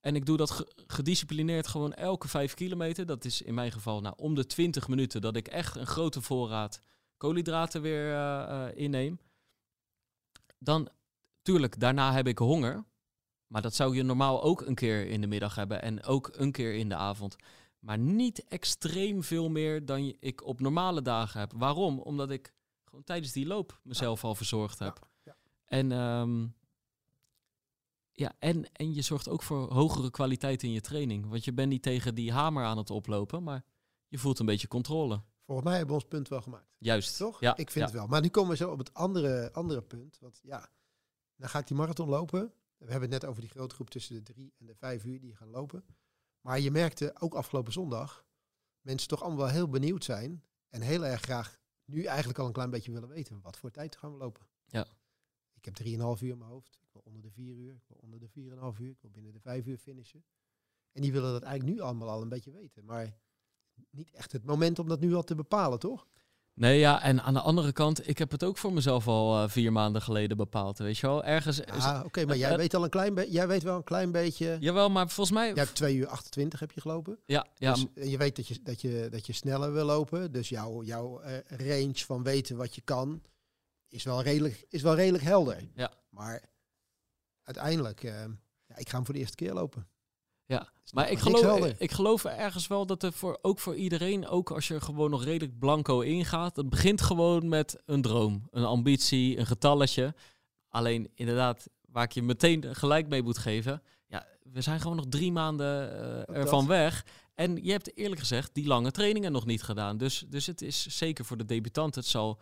en ik doe dat gedisciplineerd gewoon elke vijf kilometer. Dat is in mijn geval nou, om de 20 minuten dat ik echt een grote voorraad koolhydraten weer uh, uh, inneem. Dan, tuurlijk, daarna heb ik honger. Maar dat zou je normaal ook een keer in de middag hebben en ook een keer in de avond. Maar niet extreem veel meer dan ik op normale dagen heb. Waarom? Omdat ik gewoon tijdens die loop mezelf al verzorgd heb. Ja, ja. En um, ja, en, en je zorgt ook voor hogere kwaliteit in je training. Want je bent niet tegen die hamer aan het oplopen, maar je voelt een beetje controle. Volgens mij hebben we ons punt wel gemaakt. Juist. Toch? Ja. Ik vind het wel. Maar nu komen we zo op het andere, andere punt. Want ja, dan ga ik die marathon lopen. We hebben het net over die grote groep tussen de drie en de vijf uur die gaan lopen. Maar je merkte ook afgelopen zondag, mensen toch allemaal wel heel benieuwd zijn. En heel erg graag nu eigenlijk al een klein beetje willen weten. Wat voor tijd gaan we lopen? Ja. Ik heb 3,5 uur in mijn hoofd. Onder de 4 uur. Ik wil onder de 4,5 uur. Ik wil binnen de 5 uur finishen. En die willen dat eigenlijk nu allemaal al een beetje weten. Maar niet echt het moment om dat nu al te bepalen, toch? Nee, ja, en aan de andere kant, ik heb het ook voor mezelf al uh, vier maanden geleden bepaald, weet je wel. Ergens... Ah, oké, maar jij weet al een klein beetje, jij weet wel een klein beetje... Jawel, maar volgens mij... Jij hebt 2 uur 28 heb je gelopen. Ja, ja. Dus, en je weet dat je, dat, je, dat je sneller wil lopen. Dus jouw, jouw uh, range van weten wat je kan, is wel redelijk, is wel redelijk helder. Ja. Maar uiteindelijk, uh, ja, ik ga hem voor de eerste keer lopen. Ja, maar ik geloof, ik geloof ergens wel dat er voor, ook voor iedereen, ook als je gewoon nog redelijk blanco ingaat, het begint gewoon met een droom, een ambitie, een getalletje. Alleen inderdaad, waar ik je meteen gelijk mee moet geven, ja, we zijn gewoon nog drie maanden uh, ervan weg. En je hebt eerlijk gezegd die lange trainingen nog niet gedaan. Dus, dus het is zeker voor de debutant, het zal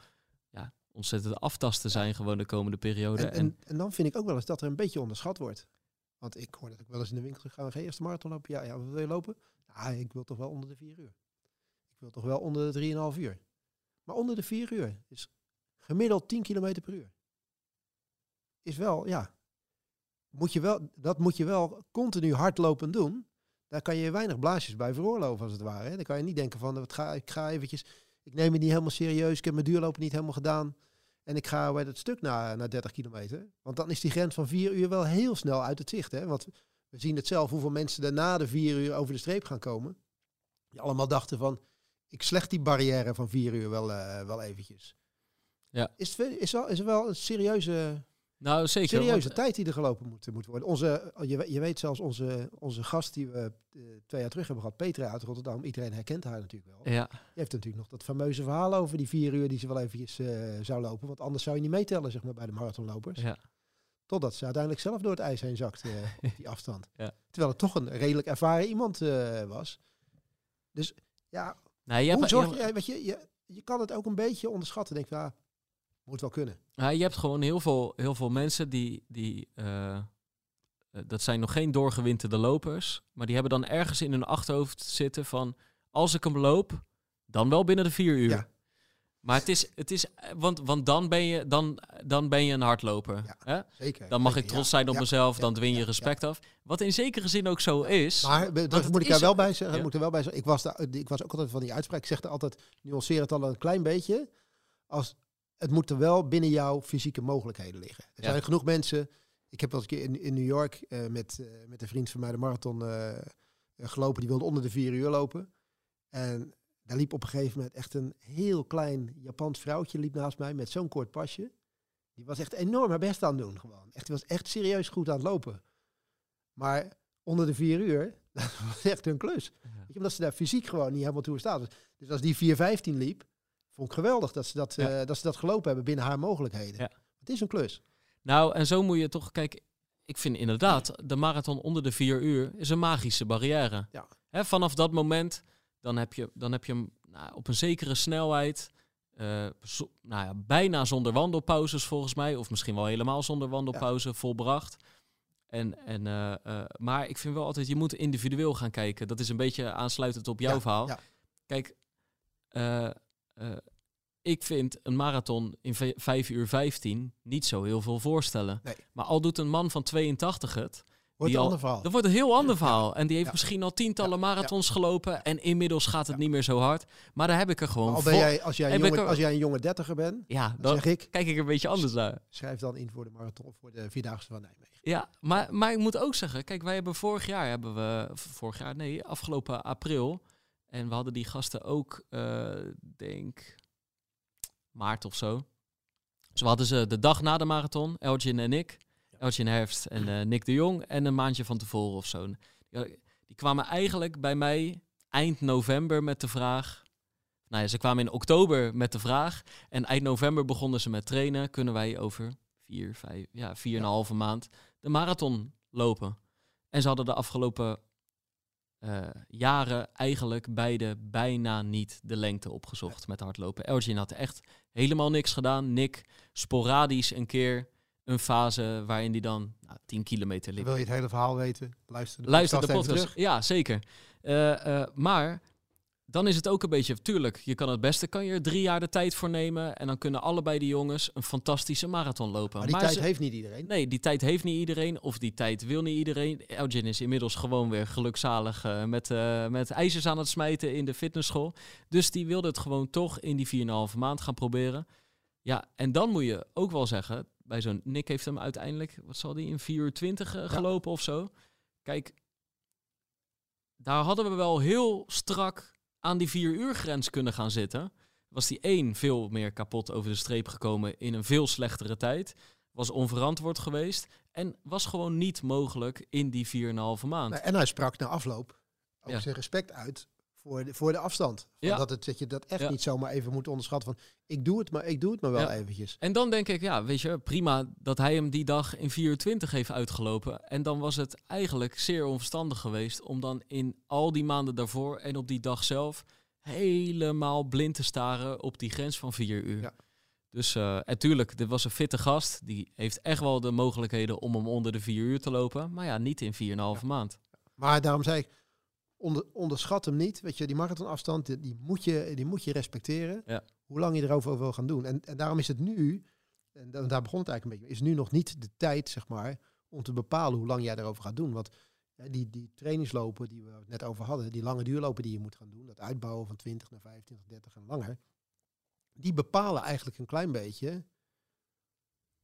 ontzettend aftasten zijn gewoon de komende periode. En, en, en dan vind ik ook wel eens dat er een beetje onderschat wordt. Want ik hoor dat ik wel eens in de winkel gaan we eerst de marathon lopen. Ja, ja, wat wil je lopen? Nou, ik wil toch wel onder de vier uur. Ik wil toch wel onder de 3,5 uur. Maar onder de 4 uur is gemiddeld 10 kilometer per uur. Is wel, ja. Moet je wel, dat moet je wel continu hardlopen doen. Daar kan je weinig blaasjes bij veroorloven, als het ware. Dan kan je niet denken van, wat ga, ik ga eventjes... Ik neem het niet helemaal serieus. Ik heb mijn duurlopen niet helemaal gedaan. En ik ga bij dat stuk naar, naar 30 kilometer. Want dan is die grens van 4 uur wel heel snel uit het zicht. Hè? Want we zien het zelf hoeveel mensen daarna de 4 uur over de streep gaan komen. Die allemaal dachten van, ik slecht die barrière van 4 uur wel, uh, wel eventjes. Ja. Is, het, is, wel, is er wel een serieuze nou, zeker. Serieuze tijd die er gelopen moet, moet worden. Onze, je, je weet zelfs onze, onze gast die we uh, twee jaar terug hebben gehad, Petra uit Rotterdam. Iedereen herkent haar natuurlijk wel. Ja. Die heeft natuurlijk nog dat fameuze verhaal over die vier uur die ze wel eventjes uh, zou lopen. Want anders zou je niet meetellen zeg maar, bij de marathonlopers. Ja. Totdat ze uiteindelijk zelf door het ijs heen zakt uh, op die afstand. Ja. Terwijl het toch een redelijk ervaren iemand was. Dus ja, nou, je hoe hebt, zorg je, weet je, je, je kan het ook een beetje onderschatten. Denk ah, moet wel kunnen. Ja, je hebt gewoon heel veel, heel veel mensen die, die uh, dat zijn nog geen doorgewinterde lopers, maar die hebben dan ergens in hun achterhoofd zitten van, als ik hem loop, dan wel binnen de vier uur. Ja. Maar het is, het is want, want dan, ben je, dan, dan ben je een hardloper. Ja, hè? Zeker. Dan mag zeker, ik trots zijn op ja, mezelf, ja, dan dwing je respect af. Wat in zekere zin ook zo is. Maar dat moet ik daar wel bij zeggen. Moet er wel bij zeggen. Ik was, daar, ik was ook altijd van die uitspraak. Ik zeg er altijd, nuanceer het al een klein beetje. Als, het moet er wel binnen jouw fysieke mogelijkheden liggen. Er Ja. zijn genoeg mensen. Ik heb wel eens een keer in, in New York eh, met, eh, met een vriend van mij de marathon eh, gelopen. Die wilde onder de vier uur lopen. En daar liep op een gegeven moment echt een heel klein Japans vrouwtje liep naast mij met zo'n kort pasje. Die was echt enorm haar best aan het doen gewoon. Echt, die was echt serieus goed aan het lopen. Maar onder de vier uur, dat was echt een klus. Weet je, omdat ze daar fysiek gewoon niet helemaal toe staat. Dus als die 4.15 liep, vond ik geweldig dat ze dat, Ja. eh, dat ze dat gelopen hebben binnen haar mogelijkheden. Ja. Het is een klus. Nou, en zo moet je toch, kijk, ik vind inderdaad, de marathon onder de vier uur is een magische barrière. Ja. Hè, vanaf dat moment, dan heb je, dan heb je hem nou, op een zekere snelheid, eh, zo- nou ja, bijna zonder wandelpauzes volgens mij, of misschien wel helemaal zonder wandelpauze volbracht. En, en, eh, maar ik vind wel altijd, je moet individueel gaan kijken. Dat is een beetje aansluitend op jouw Ja, verhaal. Kijk, eh, ik vind een marathon in v- 5 uur 15 niet zo heel veel voorstellen. Nee. Maar al doet een man van 82 het, Wordt een al- ander verhaal. dan wordt een heel ander verhaal. En die heeft Ja. misschien al tientallen Ja, marathons gelopen. En inmiddels gaat het niet meer zo hard. Maar daar heb ik er gewoon Al ben voor- jij, als, jij een jonge, er- als jij een jonge dertiger bent, Ja, dan dan zeg ik, kijk ik er een beetje anders naar. schrijf dan in voor de marathon voor de Vierdaagse van Nijmegen. Ja, maar, maar ik moet ook zeggen, kijk, wij hebben vorig jaar, hebben we, vorig jaar, nee, afgelopen april. En we hadden die gasten ook, eh, denk, maart of zo. Dus we hadden ze de dag na de marathon, Elgin en ik. Elgin Herfst en eh, Nick de Jong. En een maandje van tevoren of zo. Ja, Die kwamen eigenlijk bij mij eind november met de vraag. Nou ja, ze kwamen in oktober met de vraag. En eind november begonnen ze met trainen. Kunnen wij over vier, vijf, ja, vier en een halve maand de marathon lopen? En ze hadden de afgelopen jaren eigenlijk beide bijna niet de lengte opgezocht met hardlopen. Elgin had echt helemaal niks gedaan. Nick sporadisch een keer een fase waarin hij dan nou, 10 kilometer liep. Wil je het hele verhaal weten? Luister de Luister de podcast. Ja, zeker. Uh, maar dan is het ook een beetje, tuurlijk, je kan het beste, kan je er drie jaar de tijd voor nemen. En dan kunnen allebei die jongens een fantastische marathon lopen. Maar die tijd heeft niet iedereen. Nee, die tijd heeft niet iedereen. Of die tijd wil niet iedereen. Elgin is inmiddels gewoon weer gelukzalig uh, met, uh, met ijzers aan het smijten in de fitnessschool. Dus die wilde het gewoon toch in die 4,5 maand gaan proberen. Ja, en dan moet je ook wel zeggen, bij zo'n Nick heeft hem uiteindelijk, wat zal die, in 4 uur 20 uh, gelopen of zo. Kijk, daar hadden we wel heel strak aan die vier uur grens kunnen gaan zitten, was die één veel meer kapot over de streep gekomen in een veel slechtere tijd. Was onverantwoord geweest en was gewoon niet mogelijk in die 4,5 maand. En hij sprak na afloop ook zijn respect uit voor de, voor de afstand. ja. dat, het, dat je dat echt niet zomaar even moet onderschatten van ik doe het, maar ik doe het maar wel ja. eventjes. En dan denk ik, ja, weet je, prima dat hij hem die dag in 24 heeft uitgelopen. En dan was het eigenlijk zeer onverstandig geweest om dan in al die maanden daarvoor en op die dag zelf helemaal blind te staren op die grens van 4 uur. Dus uh, natuurlijk, dit was een fitte gast. Die heeft echt wel de mogelijkheden om hem onder de 4 uur te lopen. Maar ja, niet in 4,5 ja. maand. Maar daarom zei ik, onder, onderschat hem niet. Weet je, die marathonafstand, die, die, moet, je, die moet je respecteren. Ja. Hoe lang je erover wil gaan doen. En, en daarom is het nu, en daar begon het eigenlijk een beetje, is nu nog niet de tijd, zeg maar, om te bepalen hoe lang jij erover gaat doen. Want die, die trainingslopen die we net over hadden, die lange duurlopen die je moet gaan doen, dat uitbouwen van 20 naar 25, 30 en langer, die bepalen eigenlijk een klein beetje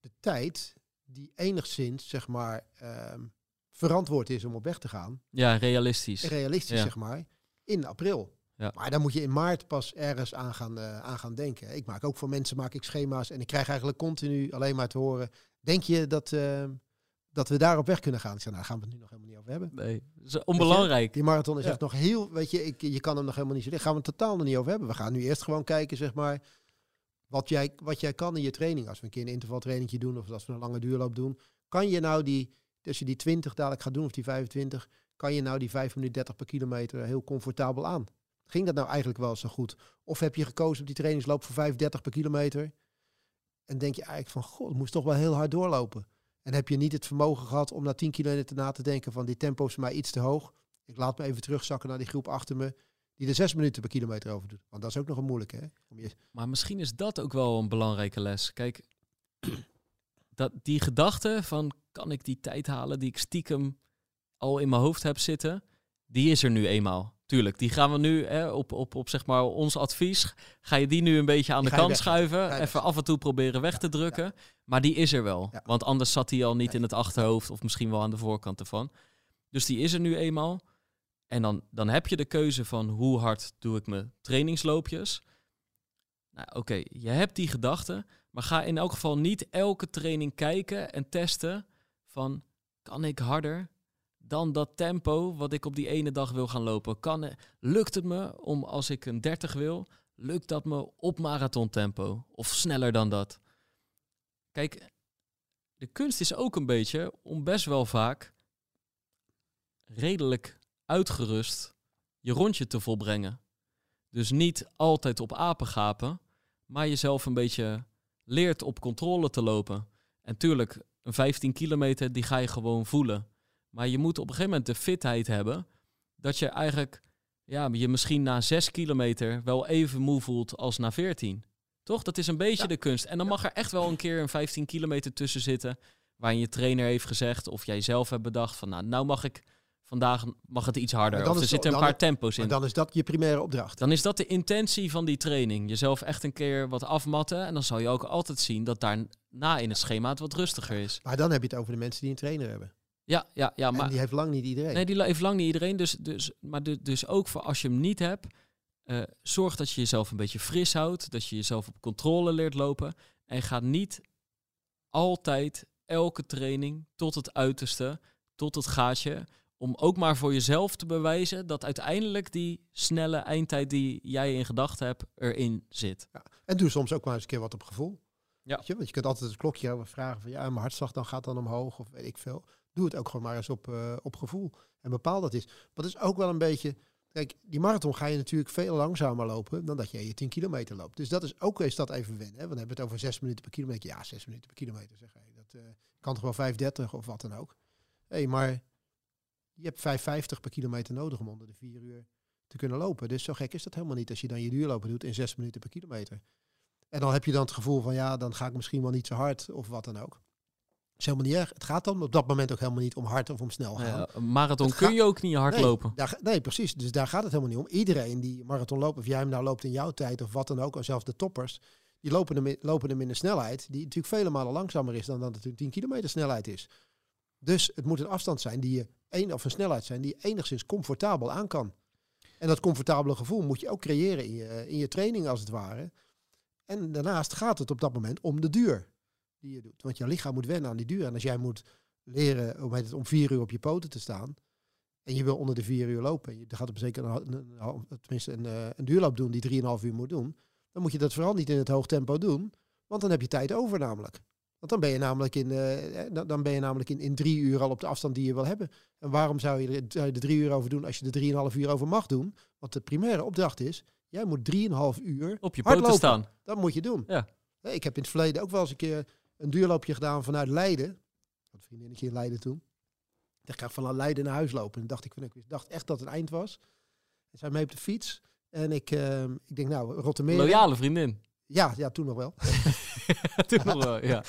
de tijd die enigszins, zeg maar, ehm, verantwoord is om op weg te gaan. Ja, realistisch. Realistisch, zeg maar. In april. Ja. Maar dan moet je in maart pas ergens aan gaan, uh, aan gaan denken. Ik maak ook voor mensen maak ik schema's en ik krijg eigenlijk continu alleen maar te horen. Denk je dat, uh, dat we daar op weg kunnen gaan? Ik zeg, nou, daar gaan we het nu nog helemaal niet over hebben. Nee, dat is onbelangrijk. Die marathon is echt nog heel, weet je, ik, je kan hem nog helemaal niet zo. Daar gaan we het totaal nog niet over hebben. We gaan nu eerst gewoon kijken, zeg maar, wat jij, wat jij kan in je training. Als we een keer een intervaltrainingje doen of als we een lange duurloop doen. Kan je nou die als je die 20 dadelijk gaat doen of die 25, kan je nou die 5 minuten 30 per kilometer heel comfortabel aan. Ging dat nou eigenlijk wel zo goed? Of heb je gekozen op die trainingsloop voor 35 per kilometer? En denk je eigenlijk van, god, moest toch wel heel hard doorlopen. En heb je niet het vermogen gehad om na 10 kilometer na te denken van, die tempo is mij iets te hoog. Ik laat me even terugzakken naar die groep achter me, die er 6 minuten per kilometer over doet. Want dat is ook nog een moeilijke, hè? Maar misschien is dat ook wel een belangrijke les. Kijk, dat die gedachte van kan ik die tijd halen die ik stiekem al in mijn hoofd heb zitten, die is er nu eenmaal. Tuurlijk, die gaan we nu hè, op, op, op zeg maar ons advies. Ga je die nu een beetje aan de kant schuiven. Even af en toe proberen weg te drukken. Maar die is er wel. Want anders zat hij al niet in het achterhoofd of misschien wel aan de voorkant ervan. Dus die is er nu eenmaal. En dan, dan heb je de keuze van hoe hard doe ik mijn trainingsloopjes. Nou, Oké, je hebt die gedachte. Maar ga in elk geval niet elke training kijken en testen van kan ik harder dan dat tempo wat ik op die ene dag wil gaan lopen? Kan, lukt het me om als ik een 30 wil, lukt dat me op marathontempo of sneller dan dat? Kijk, de kunst is ook een beetje om best wel vaak redelijk uitgerust je rondje te volbrengen. Dus niet altijd op apen gapen, maar jezelf een beetje leert op controle te lopen. En tuurlijk, een 15 kilometer, die ga je gewoon voelen. Maar je moet op een gegeven moment de fitheid hebben dat je eigenlijk ja, je misschien na 6 kilometer wel even moe voelt als na 14. Toch? Dat is een beetje de kunst. En dan mag er echt wel een keer een 15 kilometer tussen zitten. Waarin je trainer heeft gezegd of jij zelf hebt bedacht van nou, nou mag ik vandaag mag het iets harder. Of er zitten een paar tempo's in. dan is dat je primaire opdracht. Dan is dat de intentie van die training. Jezelf echt een keer wat afmatten. En dan zal je ook altijd zien dat daarna in het schema het wat rustiger is. Maar dan heb je het over de mensen die een trainer hebben. Ja, ja, ja. Maar en die heeft lang niet iedereen. Nee, die heeft lang niet iedereen. Dus, dus, maar dus, dus ook voor als je hem niet hebt, uh, zorg dat je jezelf een beetje fris houdt. Dat je jezelf op controle leert lopen. En ga niet altijd elke training tot het uiterste, tot het gaatje om ook maar voor jezelf te bewijzen dat uiteindelijk die snelle eindtijd die jij in gedachten hebt erin zit. Ja. En doe soms ook maar eens een keer wat op gevoel. Ja. je? Want je kunt altijd het klokje vragen van ja, mijn hartslag dan gaat dan omhoog of weet ik veel. Doe het ook gewoon maar eens op, uh, op gevoel. En bepaal dat is. Wat is ook wel een beetje. Kijk, die marathon ga je natuurlijk veel langzamer lopen dan dat je je 10 kilometer loopt. Dus dat is ook eens dat even wennen. Hè? Want dan hebben we het over 6 minuten per kilometer. Ja, 6 minuten per kilometer zeg je. Dat uh, kan toch wel 5,30 of wat dan ook. Hé, hey, maar je hebt 5,50 per kilometer nodig om onder de 4 uur te kunnen lopen. Dus zo gek is dat helemaal niet als je dan je duurlopen doet in 6 minuten per kilometer. En dan heb je dan het gevoel van ja, dan ga ik misschien wel niet zo hard of wat dan ook. is helemaal niet erg. Het gaat dan op dat moment ook helemaal niet om hard of om snel gaan. Ja, een marathon kun je ook niet hard nee, lopen. Daar, nee, precies. Dus daar gaat het helemaal niet om. Iedereen die marathon loopt, of jij hem nou loopt in jouw tijd of wat dan ook, of zelfs de toppers, die lopen hem, lopen hem in een snelheid die natuurlijk vele malen langzamer is dan dat het een 10 kilometer snelheid is. Dus het moet een afstand zijn die je, een, of een snelheid zijn die je enigszins comfortabel aan kan. En dat comfortabele gevoel moet je ook creëren in je, in je training als het ware. En daarnaast gaat het op dat moment om de duur die je doet. Want je lichaam moet wennen aan die duur. En als jij moet leren om, het, om vier uur op je poten te staan. En je wil onder de vier uur lopen. En je gaat op zeker een, een, tenminste een, eh, een duurloop doen die drieënhalf uur moet doen. Dan moet je dat vooral niet in het hoog tempo doen. Want dan heb je tijd over namelijk. Want dan ben je namelijk in, uh, dan ben je namelijk in, in drie uur al op de afstand die je wil hebben. En waarom zou je er, zou je er drie uur over doen als je er drieënhalf uur over mag doen? Want de primaire opdracht is, jij moet drieënhalf uur op je poten staan. Dat moet je doen. Ja. Ik heb in het verleden ook wel eens een keer een duurloopje gedaan vanuit Leiden. Ik had een vriendinnetje in Leiden toen. Ik ga van Leiden naar huis lopen. En dacht ik, ik dacht echt dat het eind was. En zij mee op de fiets. En ik, uh, ik denk, nou, Rotterdam. Loyale vriendin. Ja, ja, toen nog wel. toen nog wel, ja.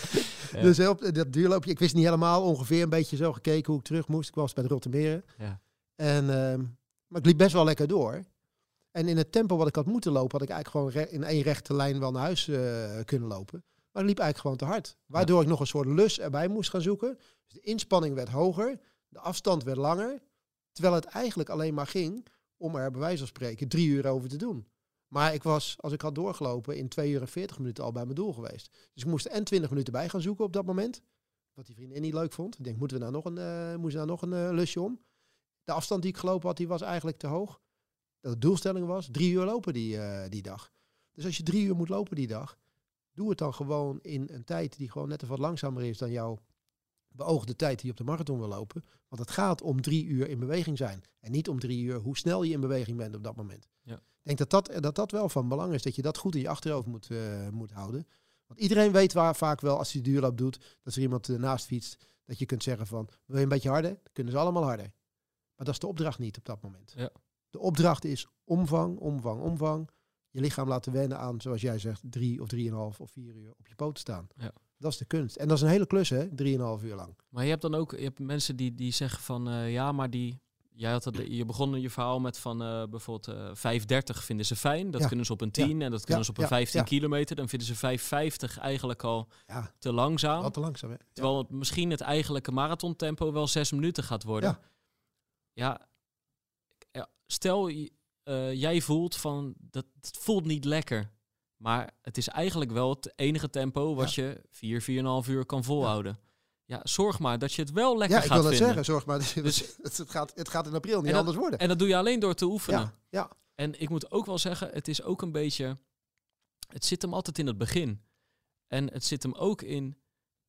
Dus op dat duurloopje, ik wist niet helemaal, ongeveer een beetje zo gekeken hoe ik terug moest. Ik was bij de Rottermeren. Ja. En, uh, maar ik liep best wel lekker door. En in het tempo wat ik had moeten lopen, had ik eigenlijk gewoon in één rechte lijn wel naar huis uh, kunnen lopen. Maar ik liep eigenlijk gewoon te hard. Waardoor ik nog een soort lus erbij moest gaan zoeken. Dus de inspanning werd hoger, de afstand werd langer. Terwijl het eigenlijk alleen maar ging om er bij wijze van spreken drie uur over te doen. Maar ik was, als ik had doorgelopen, in 2 uur en 40 minuten al bij mijn doel geweest. Dus ik moest en 20 minuten bij gaan zoeken op dat moment. Wat die vriendin niet leuk vond. Ik denk, moeten we nou nog een, uh, moesten nou nog een uh, lusje om? De afstand die ik gelopen had, die was eigenlijk te hoog. De doelstelling was drie uur lopen die, uh, die dag. Dus als je drie uur moet lopen die dag, doe het dan gewoon in een tijd die gewoon net even wat langzamer is dan jouw beoogde tijd die op de marathon wil lopen. Want het gaat om drie uur in beweging zijn. En niet om drie uur hoe snel je in beweging bent op dat moment. Ja. Ik denk dat dat, dat dat wel van belang is. Dat je dat goed in je achterhoofd moet, uh, moet houden. Want iedereen weet waar vaak wel als hij duurloop doet, dat er iemand naast fietst. Dat je kunt zeggen van, wil je een beetje harder? Dan kunnen ze allemaal harder. Maar dat is de opdracht niet op dat moment. Ja. De opdracht is omvang, omvang, omvang. Je lichaam laten wennen aan, zoals jij zegt, drie of drieënhalf of vier uur op je poten staan. Ja. Dat is de kunst. En dat is een hele klus, hè? Drieënhalf uur lang. Maar je hebt dan ook je hebt mensen die, die zeggen van, uh, ja, maar die, Jij had het, je begon je verhaal met van uh, bijvoorbeeld uh, 5,30 vinden ze fijn. Dat kunnen ze op een 10 en dat kunnen ze op een 15 kilometer. Dan vinden ze 5,50 eigenlijk al te langzaam. Wat te langzaam, hè? Terwijl het misschien het eigenlijke marathontempo wel 6 minuten gaat worden. Ja, stel uh, jij voelt van dat het voelt niet lekker. Maar het is eigenlijk wel het enige tempo wat je 4, 4,5 uur kan volhouden. Ja, zorg maar dat je het wel lekker gaat vinden. Ja, ik wil dat zeggen. Zorg maar. Dus, het, gaat, het gaat in april niet anders worden. En dat doe je alleen door te oefenen. Ja, ja. En ik moet ook wel zeggen, het is ook een beetje... Het zit hem altijd in het begin. En het zit hem ook in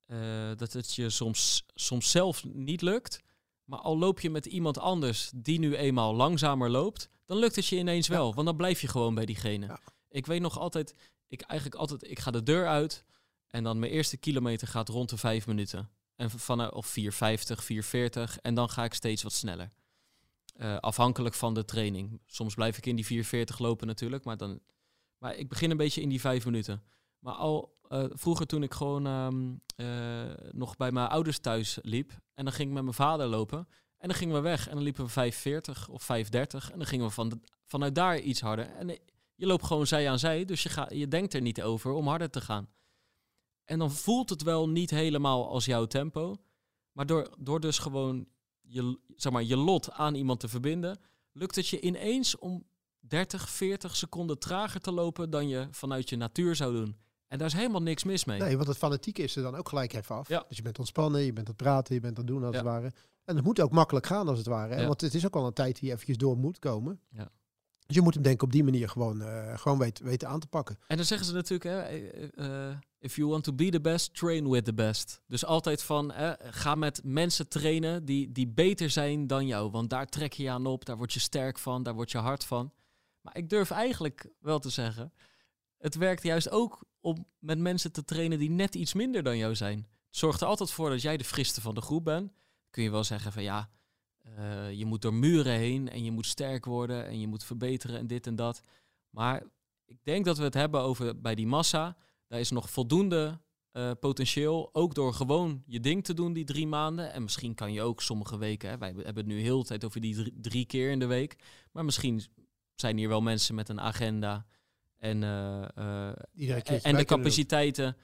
uh, dat het je soms, soms zelf niet lukt. Maar al loop je met iemand anders die nu eenmaal langzamer loopt, dan lukt het je ineens wel. Want dan blijf je gewoon bij diegene. Ja. Ik weet nog altijd, ik eigenlijk altijd, ik ga de deur uit en dan mijn eerste kilometer gaat rond de vijf minuten. En van, of 4,50, 4,40 en dan ga ik steeds wat sneller. Uh, afhankelijk van de training. Soms blijf ik in die 4,40 lopen natuurlijk, maar, dan, maar ik begin een beetje in die 5 minuten. Maar al uh, vroeger toen ik gewoon uh, nog bij mijn ouders thuis liep en dan ging ik met mijn vader lopen en dan gingen we weg en dan liepen we 5,40 of 5,30 en dan gingen we van vanuit daar iets harder. En je loopt gewoon zij aan zij, dus je, ga, je denkt er niet over om harder te gaan. En dan voelt het wel niet helemaal als jouw tempo. Maar door, door dus gewoon je, zeg maar, je lot aan iemand te verbinden, lukt het je ineens om 30, 40 seconden trager te lopen dan je vanuit je natuur zou doen. En daar is helemaal niks mis mee. Nee, want het fanatiek is er dan ook gelijk even af. Ja. Dus je bent ontspannen, je bent aan het praten, je bent aan het doen als het ware. En het moet ook makkelijk gaan als het ware. Want het is ook al een tijd die eventjes door moet komen. Ja. Dus je moet hem denk ik op die manier gewoon, uh, gewoon weten, weten aan te pakken. En dan zeggen ze natuurlijk, hè, uh, if you want to be the best, train with the best. Dus altijd van, ga met mensen trainen die, die beter zijn dan jou. Want daar trek je je aan op, daar word je sterk van, daar word je hard van. Maar ik durf eigenlijk wel te zeggen, het werkt juist ook om met mensen te trainen die net iets minder dan jou zijn. Het zorgt er altijd voor dat jij de friste van de groep bent. Kun je wel zeggen van ja, uh, je moet door muren heen en je moet sterk worden en je moet verbeteren en dit en dat. Maar ik denk dat we het hebben over bij die massa. Daar is nog voldoende uh, potentieel. Ook door gewoon je ding te doen die drie maanden. En misschien kan je ook sommige weken. Hè, wij hebben het nu heel de tijd over die drie, keer in de week. Maar misschien zijn hier wel mensen met een agenda. En, uh, en de capaciteiten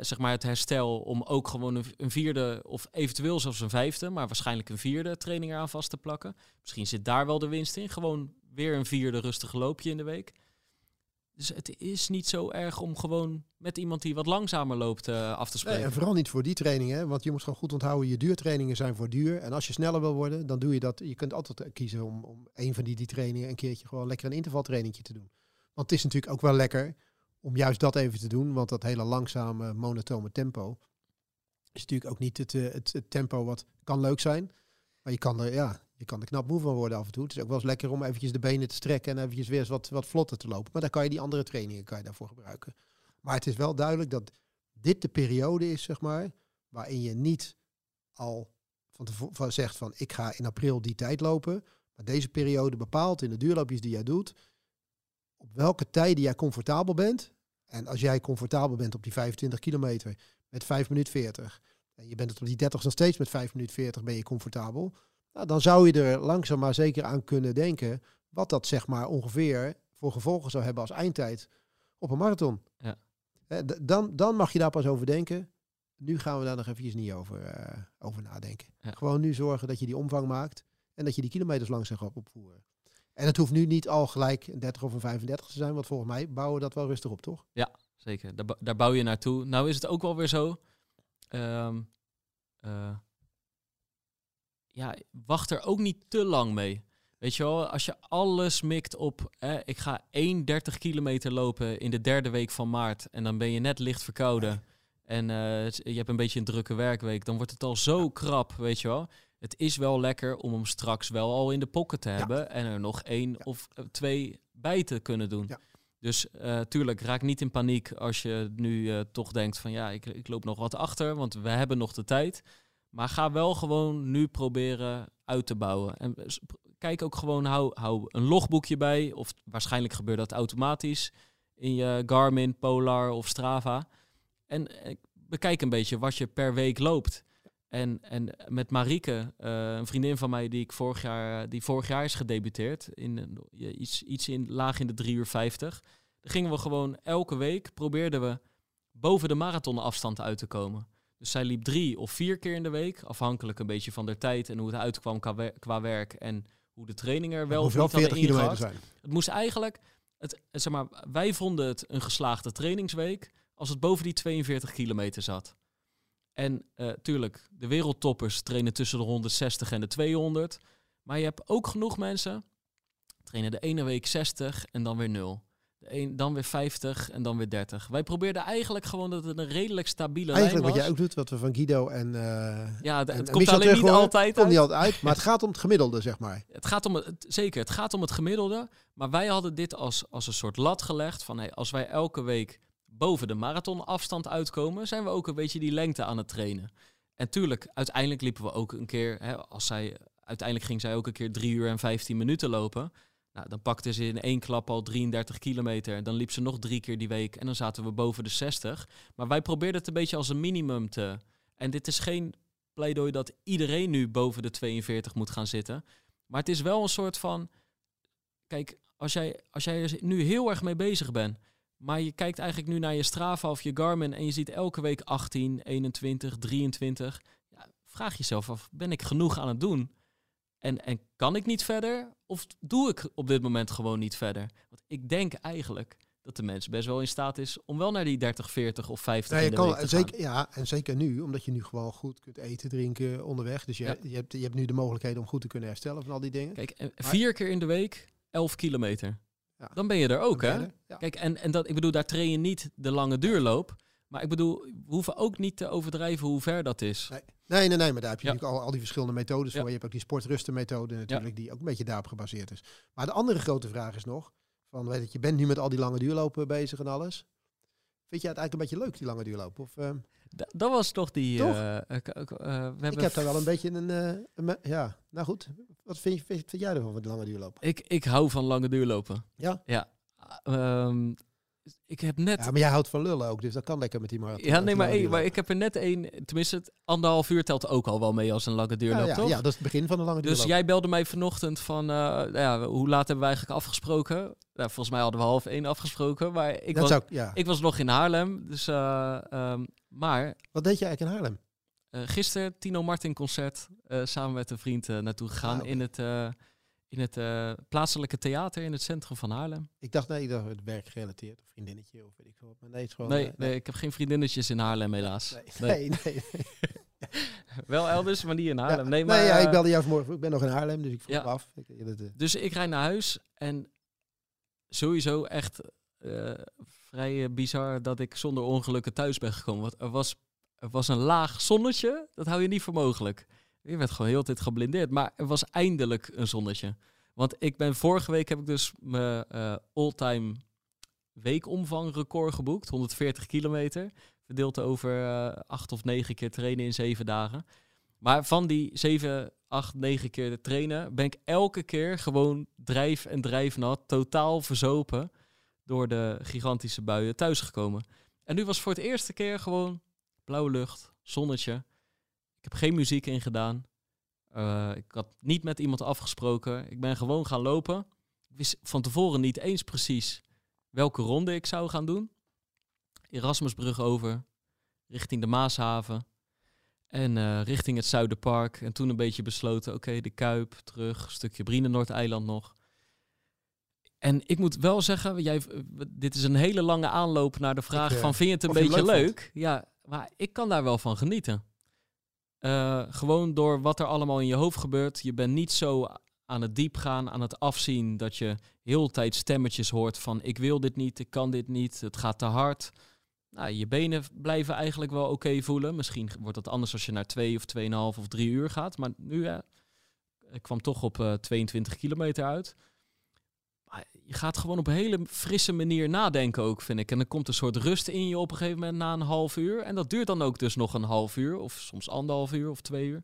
zeg maar het herstel om ook gewoon een, een, vierde of eventueel zelfs een vijfde, maar waarschijnlijk een vierde training eraan vast te plakken. Misschien zit daar wel de winst in. Gewoon weer een vierde rustige loopje in de week. Dus het is niet zo erg om gewoon met iemand die wat langzamer loopt uh, af te spreken. Nee, en vooral niet voor die trainingen, want je moet gewoon goed onthouden, je duurtrainingen zijn voor duur. En als je sneller wil worden, dan doe je dat. Je kunt altijd kiezen om, om een van die, die trainingen een keertje gewoon lekker een intervaltraining te doen. Want het is natuurlijk ook wel lekker om juist dat even te doen. Want dat hele langzame, monotone tempo is natuurlijk ook niet het, eh, het, het, tempo wat kan leuk zijn. Maar je kan er, ja, je kan er knap moe van worden af en toe. Het is ook wel eens lekker om eventjes de benen te strekken en eventjes weer eens wat, wat vlotter te lopen. Maar dan kan je die andere trainingen kan je daarvoor gebruiken. Maar het is wel duidelijk dat dit de periode is, zeg maar, waarin je niet al van tevoren zegt van ik ga in april die tijd lopen. Maar deze periode bepaalt in de duurloopjes die jij doet, op welke tijden jij comfortabel bent. En als jij comfortabel bent op die 25 kilometer met 5 minuten 40. En je bent het op die 30 nog steeds met 5 minuten 40 ben je comfortabel. Nou, dan zou je er langzaam maar zeker aan kunnen denken. Wat dat zeg maar ongeveer voor gevolgen zou hebben als eindtijd op een marathon. Ja. Dan, dan mag je daar pas over denken. Nu gaan we daar nog eventjes niet over, uh, over nadenken. Gewoon nu zorgen dat je die omvang maakt. En dat je die kilometers langzaam gaat opvoeren. En het hoeft nu niet al gelijk een 30 of een 35 te zijn, want volgens mij bouwen we dat wel rustig op, toch? Ja, zeker. Daar, daar bouw je naartoe. Nou is het ook wel weer zo. Um, uh, ja, wacht er ook niet te lang mee. Weet je wel, als je alles mikt op, ik ga 31 kilometer lopen in de derde week van maart en dan ben je net licht verkouden en uh, je hebt een beetje een drukke werkweek, dan wordt het al zo krap, weet je wel het is wel lekker om hem straks wel al in de pocket te hebben en er nog één of eh, twee bij te kunnen doen. Dus uh, tuurlijk, raak niet in paniek als je nu uh, toch denkt van ja, ik, ik loop nog wat achter, want we hebben nog de tijd. Maar ga wel gewoon nu proberen uit te bouwen. En kijk ook gewoon, hou, hou een logboekje bij. Of waarschijnlijk gebeurt dat automatisch in je Garmin, Polar of Strava. En bekijk een beetje wat je per week loopt. En, en met Marieke, uh, een vriendin van mij die ik vorig jaar, die vorig jaar is gedebuteerd, in, iets, iets in, laag in de 3 uur 50. Dan gingen we gewoon elke week, probeerden we boven de marathonafstand uit te komen. Dus zij liep drie of vier keer in de week, afhankelijk een beetje van de tijd en hoe het uitkwam qua, qua werk en hoe de training er wel of niet 40 kilometer zijn. Het moest eigenlijk, het, zeg maar, wij vonden het een geslaagde trainingsweek als het boven die 42 kilometer zat. En uh, tuurlijk, de wereldtoppers trainen tussen de 160 en de 200. Maar je hebt ook genoeg mensen trainen de ene week 60 en dan weer 0. Een, dan weer 50 en dan weer 30. Wij probeerden eigenlijk gewoon dat het een redelijk stabiele eigenlijk lijn was. Eigenlijk wat jij ook doet, wat we van Guido en uh, Ja, het komt alleen niet altijd komt niet altijd uit. Maar het gaat om het gemiddelde, zeg maar. Het gaat om het, zeker, het gaat om het gemiddelde. Maar wij hadden dit als, als een soort lat gelegd. Van hey, als wij elke week boven de marathonafstand uitkomen, zijn we ook een beetje die lengte aan het trainen. En tuurlijk, uiteindelijk liepen we ook een keer, hè, als zij, uiteindelijk ging zij ook een keer 3 uur en 15 minuten lopen. Nou, dan pakte ze in één klap al 33 kilometer. Dan liep ze nog drie keer die week en dan zaten we boven de 60. Maar wij probeerden het een beetje als een minimum te. En dit is geen pleidooi dat iedereen nu boven de 42 moet gaan zitten. Maar het is wel een soort van. Kijk, als jij, als jij er nu heel erg mee bezig bent maar je kijkt eigenlijk nu naar je Strava of je Garmin en je ziet elke week 18, 21, 23. Ja, vraag jezelf af, ben ik genoeg aan het doen? En, en kan ik niet verder? Of doe ik op dit moment gewoon niet verder? Want ik denk eigenlijk dat de mens best wel in staat is om wel naar die 30, 40 of 50 ja, je kan, te zeker, Ja, en zeker nu, omdat je nu gewoon goed kunt eten, drinken onderweg. Dus je, je, hebt, je hebt nu de mogelijkheid om goed te kunnen herstellen van al die dingen. Kijk, vier keer in de week 11 kilometer. Ja. Dan ben je er ook, hè? Kijk, en, en dat, ik bedoel, daar train je niet de lange duurloop. Maar ik bedoel, we hoeven ook niet te overdrijven hoe ver dat is. Nee, nee, nee, nee maar daar heb je natuurlijk al, al die verschillende methodes voor. Je hebt ook die sportrustenmethode natuurlijk, die ook een beetje daarop gebaseerd is. Maar de andere grote vraag is nog, van, weet het, je bent nu met al die lange duurlopen bezig en alles. Vind je het eigenlijk een beetje leuk, die lange duurlopen? Of, uh, dat was toch die... Toch? Uh, uh, we hebben ik heb daar wel een beetje een... een ja, nou goed. Wat vind, je, vind, vind jij ervan, van de lange duurlopen? Ik, ik hou van lange duurlopen. Ja? Ja. Um, ik heb net... Ja, maar jij houdt van lullen ook, dus dat kan lekker met die marathon. Ja, nee, maar, één, maar ik heb er net één... Tenminste, het anderhalf uur telt ook al wel mee als een lange duurloop, ja, ja, toch? Ja, dat is het begin van de lange duurloop. Dus jij belde mij vanochtend van... Uh, ja, hoe laat hebben we eigenlijk afgesproken? Nou, volgens mij hadden we half één afgesproken, maar ik, was, zou, ja. ik was nog in Haarlem. Dus, uh, um, maar... Wat deed je eigenlijk in Haarlem? Uh, gisteren, Tino Martin concert, samen met een vriend naartoe gegaan ah, in het in het uh, plaatselijke theater in het centrum van Haarlem. Ik dacht, nee, dat het werk gerelateerd of vriendinnetje of weet ik veel. Maar nee, gewoon, nee, uh, nee, ik heb geen vriendinnetjes in Haarlem helaas. Nee, nee, nee. Wel elders, maar niet in Haarlem. Ja, nee, maar, nee, ja, ik belde jou vanmorgen. Ik ben nog in Haarlem, dus ik vroeg ja. af. Ik, uh, dus ik rijd naar huis en sowieso echt vrij bizar dat ik zonder ongelukken thuis ben gekomen. Want er was, er was een laag zonnetje, dat hou je niet voor mogelijk. Je werd gewoon heel tijd geblindeerd. Maar er was eindelijk een zonnetje. Want ik ben vorige week heb ik dus mijn uh, all-time weekomvangrecord geboekt. 140 kilometer. Verdeeld over uh, acht of negen keer trainen in zeven dagen. Maar van die zeven, acht, negen keer trainen ben ik elke keer gewoon drijf en drijfnat, totaal verzopen door de gigantische buien thuisgekomen. En nu was voor het eerste keer gewoon blauwe lucht, zonnetje. Ik heb geen muziek in gedaan. Uh, ik had niet met iemand afgesproken. Ik ben gewoon gaan lopen. Ik wist van tevoren niet eens precies welke ronde ik zou gaan doen. Erasmusbrug over, richting de Maashaven. En uh, richting het Zuiderpark. En toen een beetje besloten, oké, de Kuip, terug, een stukje Noord-eiland nog. En ik moet wel zeggen, jij, dit is een hele lange aanloop naar de vraag ik, uh, van, vind je het een beetje leuk? leuk? Ja, maar ik kan daar wel van genieten. Uh, gewoon door wat er allemaal in je hoofd gebeurt. Je bent niet zo aan het diep gaan, aan het afzien, dat je heel tijd stemmetjes hoort van ik wil dit niet, ik kan dit niet, het gaat te hard. Nou, je benen blijven eigenlijk wel oké voelen. Misschien wordt dat anders als je naar twee of tweeënhalf of drie uur gaat. Maar nu, ik kwam toch op uh, eh, 22 kilometer uit je gaat gewoon op een hele frisse manier nadenken ook, vind ik. En dan komt een soort rust in je op een gegeven moment na een half uur. En dat duurt dan ook dus nog een half uur, of soms anderhalf uur of twee uur.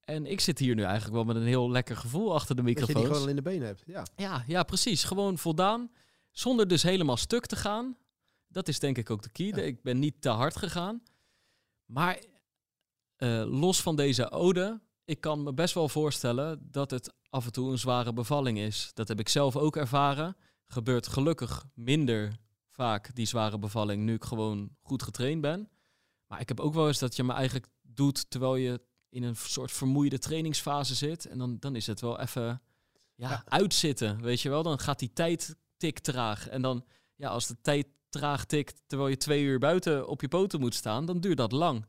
En ik zit hier nu eigenlijk wel met een heel lekker gevoel achter de microfoon. Dat je die gewoon in de benen hebt, ja. Ja, ja, precies. Gewoon voldaan. Zonder dus helemaal stuk te gaan. Dat is denk ik ook de key. Ik ben niet te hard gegaan. Maar uh, los van deze ode ik kan me best wel voorstellen dat het af en toe een zware bevalling is. Dat heb ik zelf ook ervaren. Gebeurt gelukkig minder vaak die zware bevalling nu ik gewoon goed getraind ben. Maar ik heb ook wel eens dat je me eigenlijk doet terwijl je in een soort vermoeide trainingsfase zit. En dan, dan is het wel even ja, uitzitten, weet je wel. Dan gaat die tijd tik traag. En dan, ja, als de tijd traag tikt terwijl je twee uur buiten op je poten moet staan, dan duurt dat lang.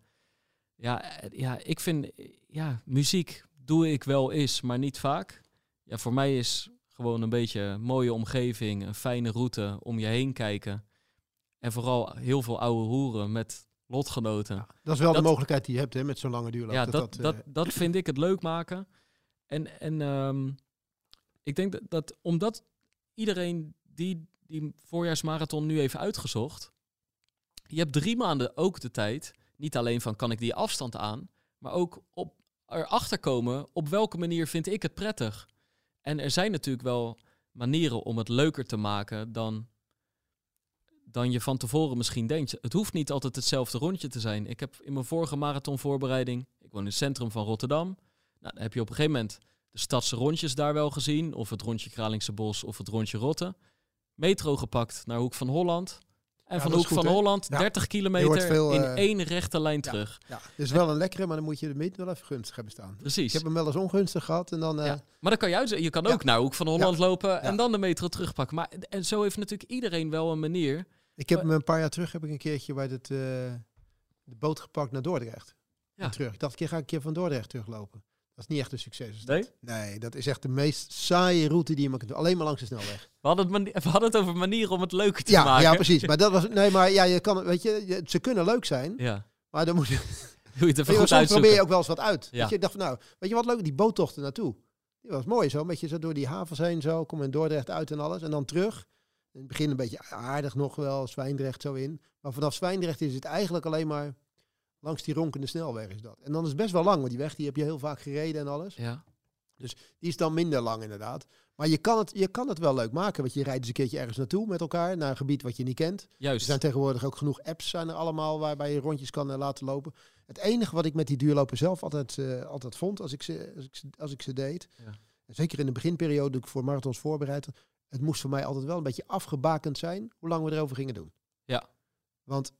Ja, eh, ja, ik vind, ja, muziek doe ik wel eens, maar niet vaak. Ja, voor mij is gewoon een beetje een mooie omgeving, een fijne route om je heen kijken. En vooral heel veel oude hoeren met lotgenoten. dat is wel de mogelijkheid die je hebt hè, met zo'n lange duurloop. Ja, dat, dat, dat, dat, vind ik het leuk maken. En, en um, ik denk dat, dat omdat iedereen die die voorjaarsmarathon nu heeft uitgezocht, je hebt drie maanden ook de tijd niet alleen van kan ik die afstand aan, maar ook op erachter komen op welke manier vind ik het prettig. En er zijn natuurlijk wel manieren om het leuker te maken dan, dan je van tevoren misschien denkt. Het hoeft niet altijd hetzelfde rondje te zijn. Ik heb in mijn vorige marathonvoorbereiding, ik woon in het centrum van Rotterdam. Nou, dan heb je op een gegeven moment de stadse rondjes daar wel gezien, of het rondje Kralingse Bos of het rondje Rotte. Metro gepakt naar Hoek van Holland. En van de hoek van Holland, 30 kilometer in eh, één rechte lijn terug. Ja, is wel een lekkere, maar dan moet je de meet wel even gunstig hebben staan. Precies. Ik heb hem wel eens ongunstig gehad en dan... Uh, maar dan kan je uit, je kan ook naar Hoek van Holland lopen en dan de metro terugpakken. Maar en zo heeft natuurlijk iedereen wel een manier. Ik heb hem een paar jaar terug heb ik een keertje bij het, uh, de boot gepakt naar Dordrecht. Ja. En terug. Ik dacht, een keer ga ik een keer van Dordrecht teruglopen. Is niet echt een succes. Nee? Nee, dat is echt de meest saaie route die je maar kunt doen. Alleen maar langs de snelweg. We hadden het, we hadden het over manieren om het leuker te ja, maken. Ja, precies. Maar dat was... Nee, maar ja, je kan... Weet je, ze kunnen leuk zijn. Ja. Maar dan moet je... Doe je het even goed probeer je ook wel eens wat uit. Ja. je, dacht van, nou, weet je wat leuk? Die boottochten naartoe. Die was mooi zo. Een beetje zo door die havens heen zo. Kom in Dordrecht uit en alles. En dan terug. In het begin een beetje aardig nog wel. Zwijndrecht zo in. Maar vanaf Zwijndrecht is het eigenlijk alleen maar langs die ronkende snelweg is dat. En dan is het best wel lang. Want die weg die heb je heel vaak gereden en alles. Ja. Dus die is dan minder lang inderdaad. Maar je kan, het, je kan het wel leuk maken. Want je rijdt eens een keertje ergens naartoe met elkaar. Naar een gebied wat je niet kent. Juist. Er zijn tegenwoordig ook genoeg apps zijn er allemaal waarbij je rondjes kan uh, laten lopen. Het enige wat ik met die duurlopen zelf altijd, uh, altijd vond als ik ze, als ik, als ik ze deed. Ja. Zeker in de beginperiode ik voor marathons voorbereid. Het moest voor mij altijd wel een beetje afgebakend zijn hoe lang we erover gingen doen. Ja. Want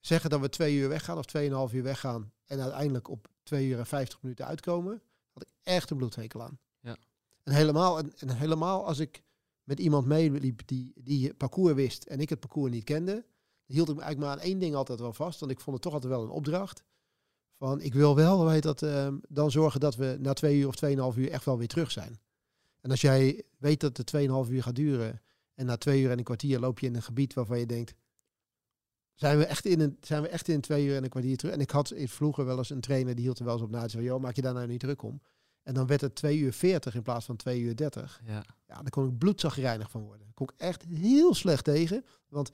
zeggen dat we twee uur weggaan of tweeënhalf uur weggaan. En uiteindelijk op twee uur en vijftig minuten uitkomen. Had ik echt een bloedhekel aan. Ja. En helemaal, en, en helemaal als ik met iemand meeliep die, die het parcours wist en ik het parcours niet kende, hield ik me eigenlijk maar aan één ding altijd wel vast. Want ik vond het toch altijd wel een opdracht. Van ik wil wel, weet dat, uh, dan zorgen dat we na twee uur of tweeënhalf uur echt wel weer terug zijn. En als jij weet dat het tweeënhalf uur gaat duren en na twee uur en een kwartier loop je in een gebied waarvan je denkt, zijn we echt in een, zijn we echt in twee uur en een kwartier terug? En ik had vroeger wel eens een trainer die hield er wel eens op na. Zei, joh, maak je daar nou niet druk om? En dan werd het 2 uur 40 in plaats van 2 uur 30. Ja. ja, daar kon ik bloedzagrijnig van worden. Daar kon ik echt heel slecht tegen. Want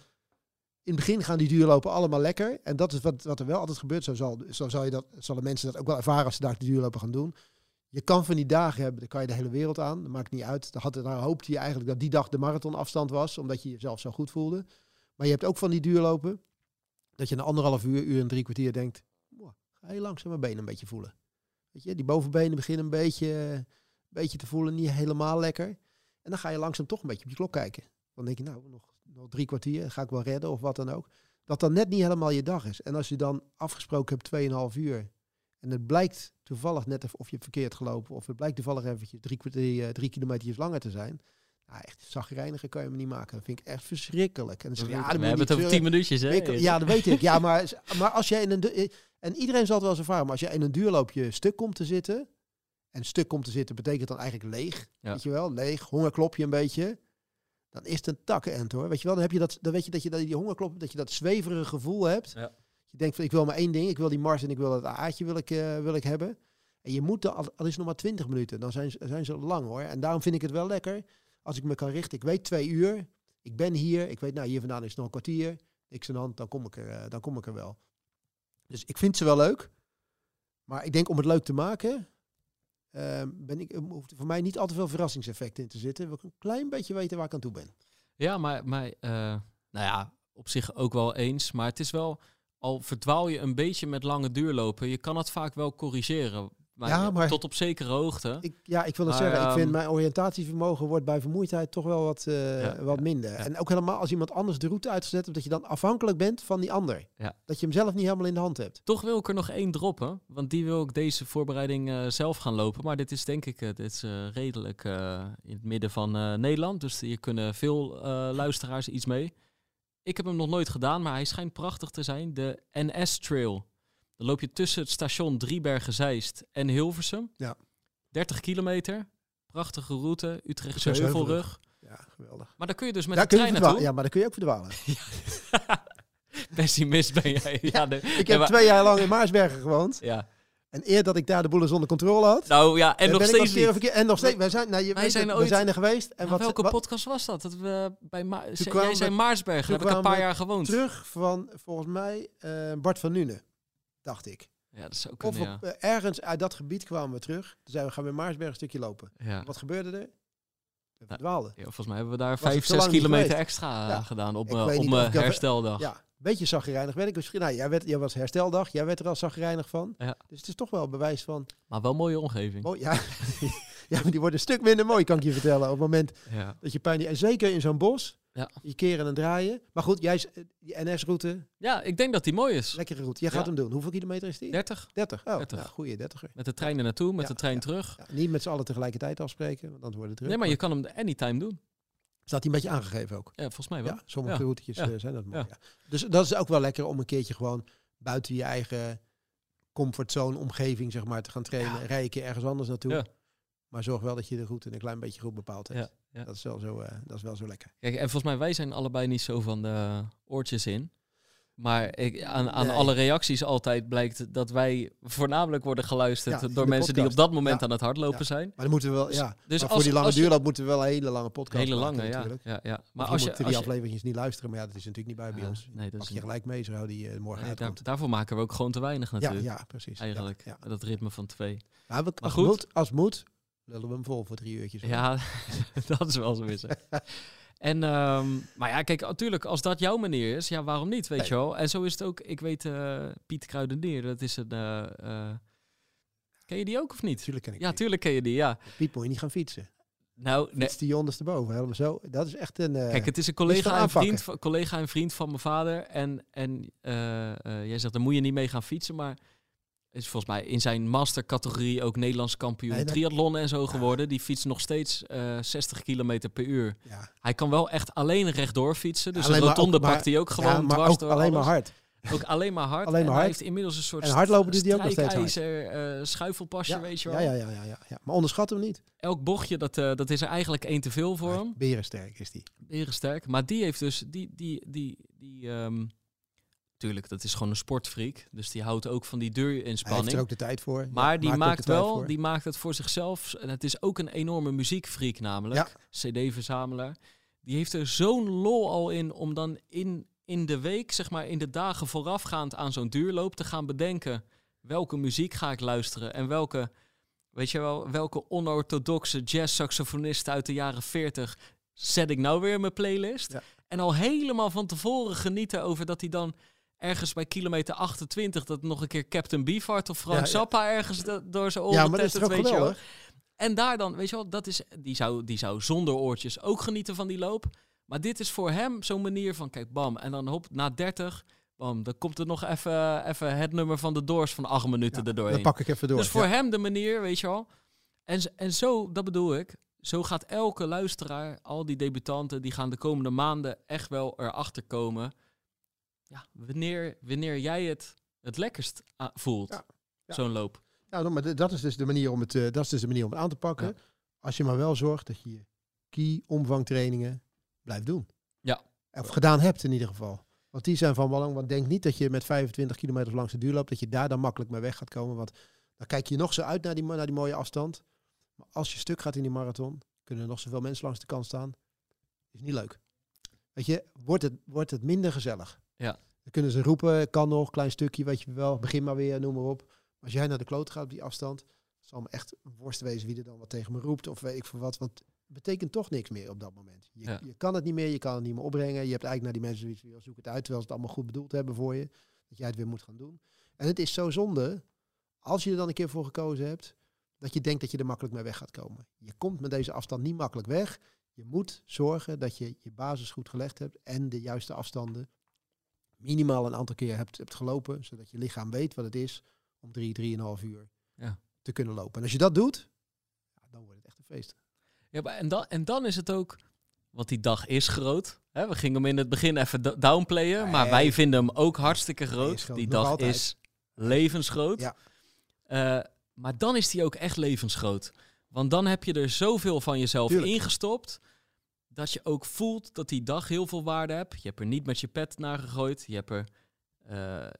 in het begin gaan die duurlopen allemaal lekker. En dat is wat, wat er wel altijd gebeurt. Zo, zal, zo zal je dat, zullen mensen dat ook wel ervaren als ze daar de duurlopen gaan doen. Je kan van die dagen hebben, dan kan je de hele wereld aan. Dat maakt niet uit. Dan, had, dan hoopte je eigenlijk dat die dag de marathonafstand was, omdat je jezelf zo goed voelde. Maar je hebt ook van die duurlopen, dat je na anderhalf uur, uur en drie kwartier denkt, ga je langzaam mijn benen een beetje voelen. Weet je, die bovenbenen beginnen een beetje, een beetje te voelen, niet helemaal lekker. En dan ga je langzaam toch een beetje op je klok kijken. Dan denk je, nou, nog, nog drie kwartier, ga ik wel redden of wat dan ook. Dat dan net niet helemaal je dag is. En als je dan afgesproken hebt 2,5 uur. En het blijkt toevallig net of je verkeerd gelopen. Of het blijkt toevallig eventjes drie, kwartier, drie kilometer langer te zijn. Nou, echt zagrijniger kan je me niet maken. Dat vind ik echt verschrikkelijk. En dan ja, we hebben het over tien minuutjes, hè? ja, dat weet ik. Ja, maar, maar als jij in een... En iedereen zal het wel eens ervaren. Maar als je in een duurloopje stuk komt te zitten... En stuk komt te zitten betekent dan eigenlijk leeg. Ja. Weet je wel? Leeg, hongerklop je een beetje. Dan is het een takkenend hoor. Weet je wel? Dan heb je dat, dan weet je dat je dat, die hongerklop, dat je dat zweverige gevoel hebt. Ja. Je denkt van ik wil maar één ding. Ik wil die mars en ik wil dat aardje wil ik, uh, wil ik hebben. En je moet, al, al is nog maar 20 minuten, dan zijn, zijn ze lang hoor. En daarom vind ik het wel lekker als ik me kan richten. Ik weet twee uur, ik ben hier. Ik weet, nou hier vandaan is nog een kwartier. Niks aan hand, dan kom ik er, uh, dan kom ik er wel. Dus ik vind ze wel leuk. Maar ik denk om het leuk te maken, uh, ben ik, hoeft voor mij niet al te veel verrassingseffect in te zitten. Wil ik een klein beetje weten waar ik aan toe ben. Ja, maar, maar uh, nou ja, op zich ook wel eens. Maar het is wel, al verdwaal je een beetje met lange duurlopen, je kan het vaak wel corrigeren. Maar ja, maar tot op zekere hoogte. Ik, ja, ik wil het zeggen. ik vind ehm, mijn oriëntatievermogen wordt bij vermoeidheid toch wel wat, uh, ja, wat minder. Ja, en ook helemaal als iemand anders de route uitzet, dat je dan afhankelijk bent van die ander. Dat je hem zelf niet helemaal in de hand hebt. Toch wil ik er nog één droppen, want die wil ik deze voorbereiding uh, zelf gaan lopen. Maar dit is denk ik, uh, dit is redelijk in het midden van Nederland. Dus hier kunnen veel luisteraars iets mee. Ik heb hem nog nooit gedaan, maar hij schijnt prachtig te zijn. De NS Trail. Dan loop je tussen het station Driebergen-Zeist en Hilversum. Ja. 30 kilometer. Prachtige route. Utrechtse Heuvelrug. Ja, geweldig. Maar dan kun je dus met daar de trein naartoe. Ja, maar dan kun je ook verdwalen. Pessimist ben jij. Ja, de, ik heb twee jaar lang in Maarsbergen gewoond. Ja. En eer dat ik daar de boelen zonder controle had. Nou ja, en nog steeds En nog steeds. Wij zijn, nou, je wij zijn, ooit, we zijn er geweest. En wat, welke wat, podcast was dat? dat we bij Ma jij zei Maarsbergen. Daar heb ik een paar jaar gewoond. Terug van, volgens mij, uh, Bart van Nune dacht ik. Ja, dat is ook Of ja. uh, ergens uit dat gebied kwamen we terug. Toen zeiden we, gaan we Maarsberg een stukje lopen. Ja. Wat gebeurde er? We verdwaalden. Ja, volgens mij hebben we daar 5, 6 kilometer extra ja. gedaan op, op mijn hersteldag. Ja, een beetje zagrijnig werd ik misschien. Nou, jij, werd, jij was hersteldag, jij werd er al zagrijnig van. Ja. Dus het is toch wel bewijs van... Maar wel mooie omgeving. Mooi, ja. ja, maar die wordt een stuk minder mooi, kan ik je vertellen. Op het moment ja. dat je pijn... En zeker in zo'n bos... Ja. Je keren en draaien. Maar goed, jij die NS-route. Ja, ik denk dat die mooi is. Lekkere route. Jij gaat ja. hem doen. Hoeveel kilometer is die? 30. 30. Oh, 30. Nou, goeie 30. Met de trein er naartoe, met ja, de trein ja, terug. niet met z'n allen tegelijkertijd afspreken, want dan wordt het druk. Nee, maar je kan hem anytime doen. Staat hij een beetje aangegeven ook? Ja, volgens mij wel. Ja, sommige routetjes uh, zijn dat mooi. Dus dat is ook wel lekker om een keertje gewoon buiten je eigen comfortzone omgeving zeg maar, te gaan trainen. Ja. Rij je ergens anders naartoe. Maar zorg wel dat je de route een klein beetje goed bepaald hebt. Ja, Dat, is wel zo, uh, dat is wel zo lekker. Kijk, en volgens mij, wij zijn allebei niet zo van de oortjes in. Maar ik, aan, aan alle reacties altijd blijkt dat wij voornamelijk worden geluisterd door mensen die op dat moment aan het hardlopen zijn. Maar dan moeten we wel, dus- ja. Dus, voor die lange duurloop moeten we wel een hele lange podcast hele lange, maken, natuurlijk. Ja, ja, Maar als je, die als afleveringen niet luisteren, maar ja, dat is natuurlijk niet bij, bij ons. Nee, dat Mag je gelijk mee zo die uh, morgen nee, daarvoor maken we ook gewoon te weinig natuurlijk. Ja, ja precies. Eigenlijk, dat ritme van twee. Maar, we, als goed, moet, als moet, lullen we hem vol voor drie uurtjes. Ja, dat is wel zo is. En, um, maar ja, kijk, natuurlijk, als dat jouw manier is, ja, waarom niet, weet je wel? En zo is het ook, ik weet, uh, Piet Kruidenier, dat is een... Uh, uh, ken je die ook of niet? Tuurlijk ken ik Ja, tuurlijk ken je die, ja. Piet moet je niet gaan fietsen. Nou, nee. die ondersteboven, helemaal zo. Dat is echt een. Kijk, het is een collega en vriend, collega en vriend van mijn vader. En, en jij zegt, dan moet je niet mee gaan fietsen, maar is volgens mij in zijn mastercategorie ook Nederlands kampioen triathlon en zo geworden. Die fietst nog steeds uh, 60 km per uur. Ja. Hij kan wel echt alleen rechtdoor fietsen. Dus de rotonde pakt hij ook gewoon ja, maar dwars ook door alleen maar hard. Ook alleen maar hard. alleen maar hard. Hij heeft inmiddels een soort en hardlopen doet hij ook nog steeds hard. Uh, schuifelpasje, weet je wel. Ja, ja, ja, ja, ja, Maar onderschat hem niet. Elk bochtje, dat, uh, dat is er eigenlijk één te veel voor hem. Berensterk is die. Berensterk. Maar die heeft dus... Die, die, die, die, um, Tuurlijk, dat is gewoon een sportfreak. Dus die houdt ook van die durinspanning. Hij heeft er ook de tijd voor. Maar die maakt, wel, die maakt het voor zichzelf. En het is ook een enorme muziekfreak namelijk. CD-verzamelaar. Die heeft er zo'n lol al in om dan in, in de week, zeg maar in de dagen voorafgaand aan zo'n duurloop te gaan bedenken. Welke muziek ga ik luisteren en welke, weet je wel, welke onorthodoxe jazz-saxofonisten uit de jaren 40 zet ik nou weer in mijn playlist. En al helemaal van tevoren genieten over dat hij dan ergens bij kilometer 28 dat nog een keer Captain Beefheart of Frank Zappa ergens door zijn oren ja, maar dat is weet je wel. En daar dan, weet je wel, dat is, die, zou, die zou zonder oortjes ook genieten van die loop. Maar dit is voor hem zo'n manier van, kijk, bam. En dan hop, na 30, bam, dan komt er nog even, even het nummer van de Doors van acht minuten ja, erdoorheen. Dan pak ik even door. Dus voor hem de manier, weet je wel. En, en zo, dat bedoel ik, zo gaat elke luisteraar, al die debutanten, die gaan de komende maanden echt wel erachter komen ja, wanneer, wanneer jij het het lekkerst voelt, zo'n loop. Ja, maar dat is dus de manier om het, uh, dat is dus de manier om het aan te pakken. Als je maar wel zorgt dat je je key omvangtrainingen blijft doen. Ja. Of gedaan hebt in ieder geval. Want die zijn van belang. Want denk niet dat je met 25 kilometer langs de duur loopt, dat je daar dan makkelijk mee weg gaat komen. Want dan kijk je nog zo uit naar die, naar die mooie afstand. Maar als je stuk gaat in die marathon, kunnen er nog zoveel mensen langs de kant staan. Is niet leuk. Weet je, wordt het, wordt het minder gezellig. Ja. Dan kunnen ze roepen, kan nog, klein stukje, weet je wel, begin maar weer, noem maar op. Als jij naar de kloot gaat op die afstand, zal me echt een worst wezen wie er dan wat tegen me roept of weet ik voor wat. Want het betekent toch niks meer op dat moment. Je, je kan het niet meer, je kan het niet meer opbrengen. Je hebt eigenlijk naar die mensen zoiets zoek het uit, terwijl ze het allemaal goed bedoeld hebben voor je. Dat jij het weer moet gaan doen. En het is zo zonde, als je er dan een keer voor gekozen hebt, dat je denkt dat je er makkelijk mee weg gaat komen. Je komt met deze afstand niet makkelijk weg. Je moet zorgen dat je je basis goed gelegd hebt en de juiste afstanden minimaal een aantal keer hebt, hebt gelopen, zodat je lichaam weet wat het is om drie, drieënhalf uur ja. te kunnen lopen. En als je dat doet, dan wordt het echt een feest. Ja, en, dan, en dan is het ook, want die dag is groot. Hè? We gingen hem in het begin even downplayen, maar wij vinden hem ook hartstikke groot. Die dag is levensgroot. Ja. Uh, maar dan is die ook echt levensgroot. Want dan heb je er zoveel van jezelf ingestopt dat je ook voelt dat die dag heel veel waarde hebt. Je hebt er niet met je pet naar gegooid. Je hebt er, uh,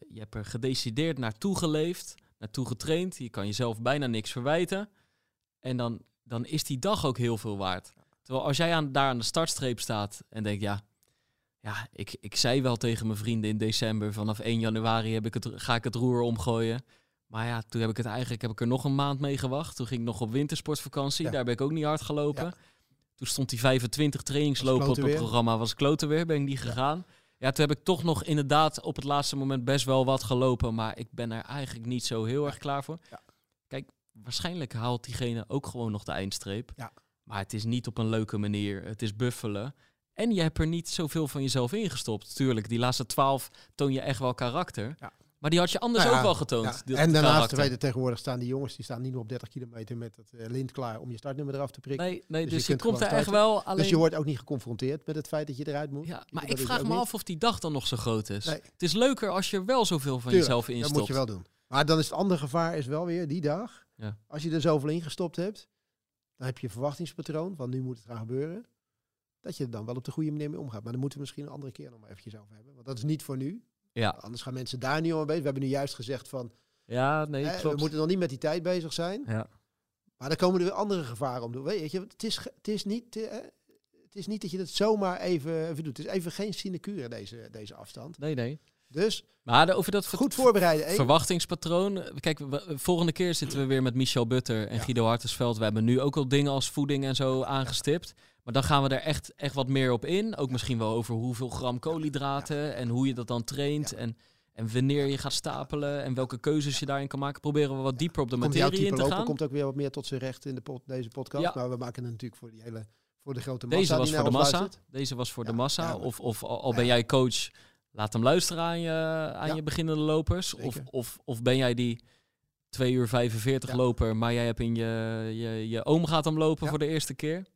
je hebt er gedecideerd naartoe geleefd, naartoe getraind. Je kan jezelf bijna niks verwijten. En dan, dan is die dag ook heel veel waard. Terwijl als jij aan, daar aan de startstreep staat en denkt, ja, ja ik, ik zei wel tegen mijn vrienden in december, vanaf 1 januari heb ik het, ga ik het roer omgooien. Maar ja, toen heb ik het eigenlijk heb ik er nog een maand mee gewacht. Toen ging ik nog op wintersportvakantie. Daar ben ik ook niet hard gelopen. Toen stond die 25 trainingslopen op het programma. Was kloten weer, ben ik niet gegaan. Ja. toen heb ik toch nog inderdaad op het laatste moment best wel wat gelopen. Maar ik ben er eigenlijk niet zo heel erg klaar voor. Ja. Kijk, waarschijnlijk haalt diegene ook gewoon nog de eindstreep. Ja. Maar het is niet op een leuke manier. Het is buffelen. En je hebt er niet zoveel van jezelf ingestopt. Tuurlijk, die laatste 12 toon je echt wel karakter. Ja. Maar die had je anders nou ook wel getoond. En daarnaast weten tegenwoordig staan die jongens, die staan niet meer op 30 kilometer met het uh, lint klaar om je startnut eraf te prikken. Nee, nee dus, dus je, komt er echt wel alleen... Dus je wordt ook niet geconfronteerd met het feit dat je eruit moet. Ja, maar ik vraag me af of die dag dan nog zo groot is. Het is leuker als je wel zoveel van jezelf instopt. dat moet je wel doen. Maar dan is het andere gevaar is wel weer die dag. Ja. Als je er zoveel ingestopt hebt, dan heb je een verwachtingspatroon van nu moet het gaan gebeuren. Dat je er dan wel op de goede manier mee omgaat. Maar daar moeten we misschien een andere keer nog maar eventjes over hebben. Want dat is niet voor nu. Ja. Anders gaan mensen daar niet om bezig. We hebben nu juist gezegd van, ja, nee, hè, we moeten nog niet met die tijd bezig zijn. Ja. Maar dan komen er weer andere gevaren om. Weet je, het is, het is niet... eh, het is niet dat je het zomaar even, even doet. Het is even geen sinecure deze, deze afstand. Nee, nee. Dus maar over dat goed voorbereiden. Verwachtingspatroon. Kijk, we, volgende keer zitten we weer met Michel Butter en Guido Hartensveld. We hebben nu ook al dingen als voeding en zo aangestipt. Maar dan gaan we er echt, echt wat meer op in. Ook misschien wel over hoeveel gram koolhydraten en hoe je dat dan traint. En, en wanneer je gaat stapelen en welke keuzes je daarin kan maken. Proberen we wat dieper op de komt materie in te lopen, gaan. komt ook weer wat meer tot zijn recht in de deze podcast. Maar we maken het natuurlijk voor die hele voor de grote massa. Deze was voor de massa. Deze was voor de massa. of, of al ben jij coach, laat hem luisteren aan je, aan je beginnende lopers. Of, of, of ben jij die 2 uur 45 loper, maar jij hebt in je, je, je oom gaat hem lopen voor de eerste keer.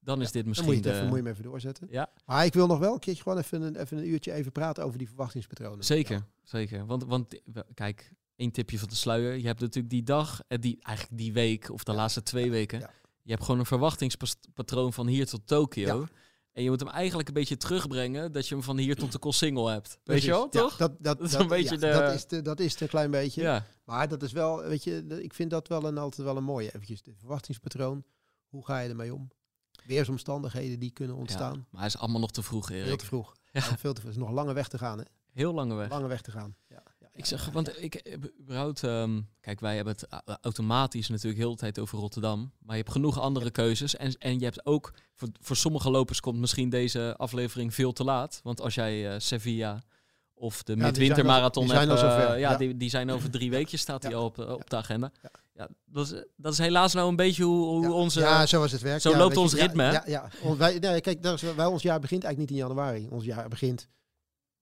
Dan is dit misschien dan moet je, even, moet je hem even doorzetten. Ja. Maar ik wil nog wel een keertje gewoon even een, even een uurtje even praten over die verwachtingspatronen. Zeker, zeker. Want, want kijk, één tipje van de sluier. Je hebt natuurlijk die dag, eh, die, eigenlijk die week of de laatste twee weken je hebt gewoon een verwachtingspatroon van hier tot Tokio. En je moet hem eigenlijk een beetje terugbrengen dat je hem van hier tot de Kossingel hebt. Weet je wel, toch? dat, dat, dat, is een beetje de... dat, is de, dat is een klein beetje. Ja. Maar dat is wel, weet je, ik vind dat wel een, altijd wel een mooie. Eventjes de verwachtingspatroon. Hoe ga je ermee om? Weersomstandigheden die kunnen ontstaan. maar hij is allemaal nog te vroeg, Erik. Heel te vroeg. Ja. Veel te vroeg. is nog lange weg te gaan, hè? Heel lange weg. Lange weg te gaan. Ja. Ik zeg, want ik eh, überhaupt, um, kijk, wij hebben het automatisch natuurlijk heel de tijd over Rotterdam. Maar je hebt genoeg andere keuzes. En, en je hebt ook, voor, voor sommige lopers komt misschien deze aflevering veel te laat. Want als jij uh, Sevilla of de ja, midwintermarathon die zijn hebt, uh, ja, ja. Die, die zijn over drie weken, staat die al op, op de agenda. Ja. dat, is, dat is helaas nou een beetje hoe, hoe onze... Ja, zo is het werkt. Zo loopt ons ritme, Ja, ja, Wij, nee, kijk, is, wij, ons jaar begint eigenlijk niet in januari. Ons jaar begint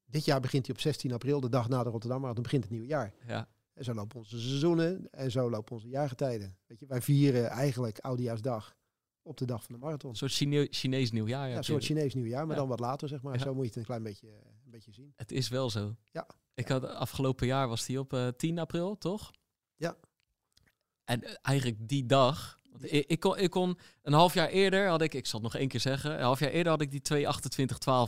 dit jaar begint hij op 16 april, de dag na de Rotterdam dan begint het nieuwe jaar. Ja. En zo lopen onze seizoenen en zo lopen onze jaargetijden. Weet je, wij vieren eigenlijk Oudejaarsdag op de dag van de marathon. Een soort Chine Chinees nieuwjaar. Ja, een soort Chinees nieuwjaar, maar dan wat later, zeg maar. Zo moet je het een klein beetje, een beetje zien. Het is wel zo. Ja. Ik had afgelopen jaar was die op uh, eh, 10 april, toch? Ja. En uh, eigenlijk die dag ik, ik, kon, ik kon een half jaar eerder had ik, ik zal het nog één keer zeggen, een half jaar eerder had ik die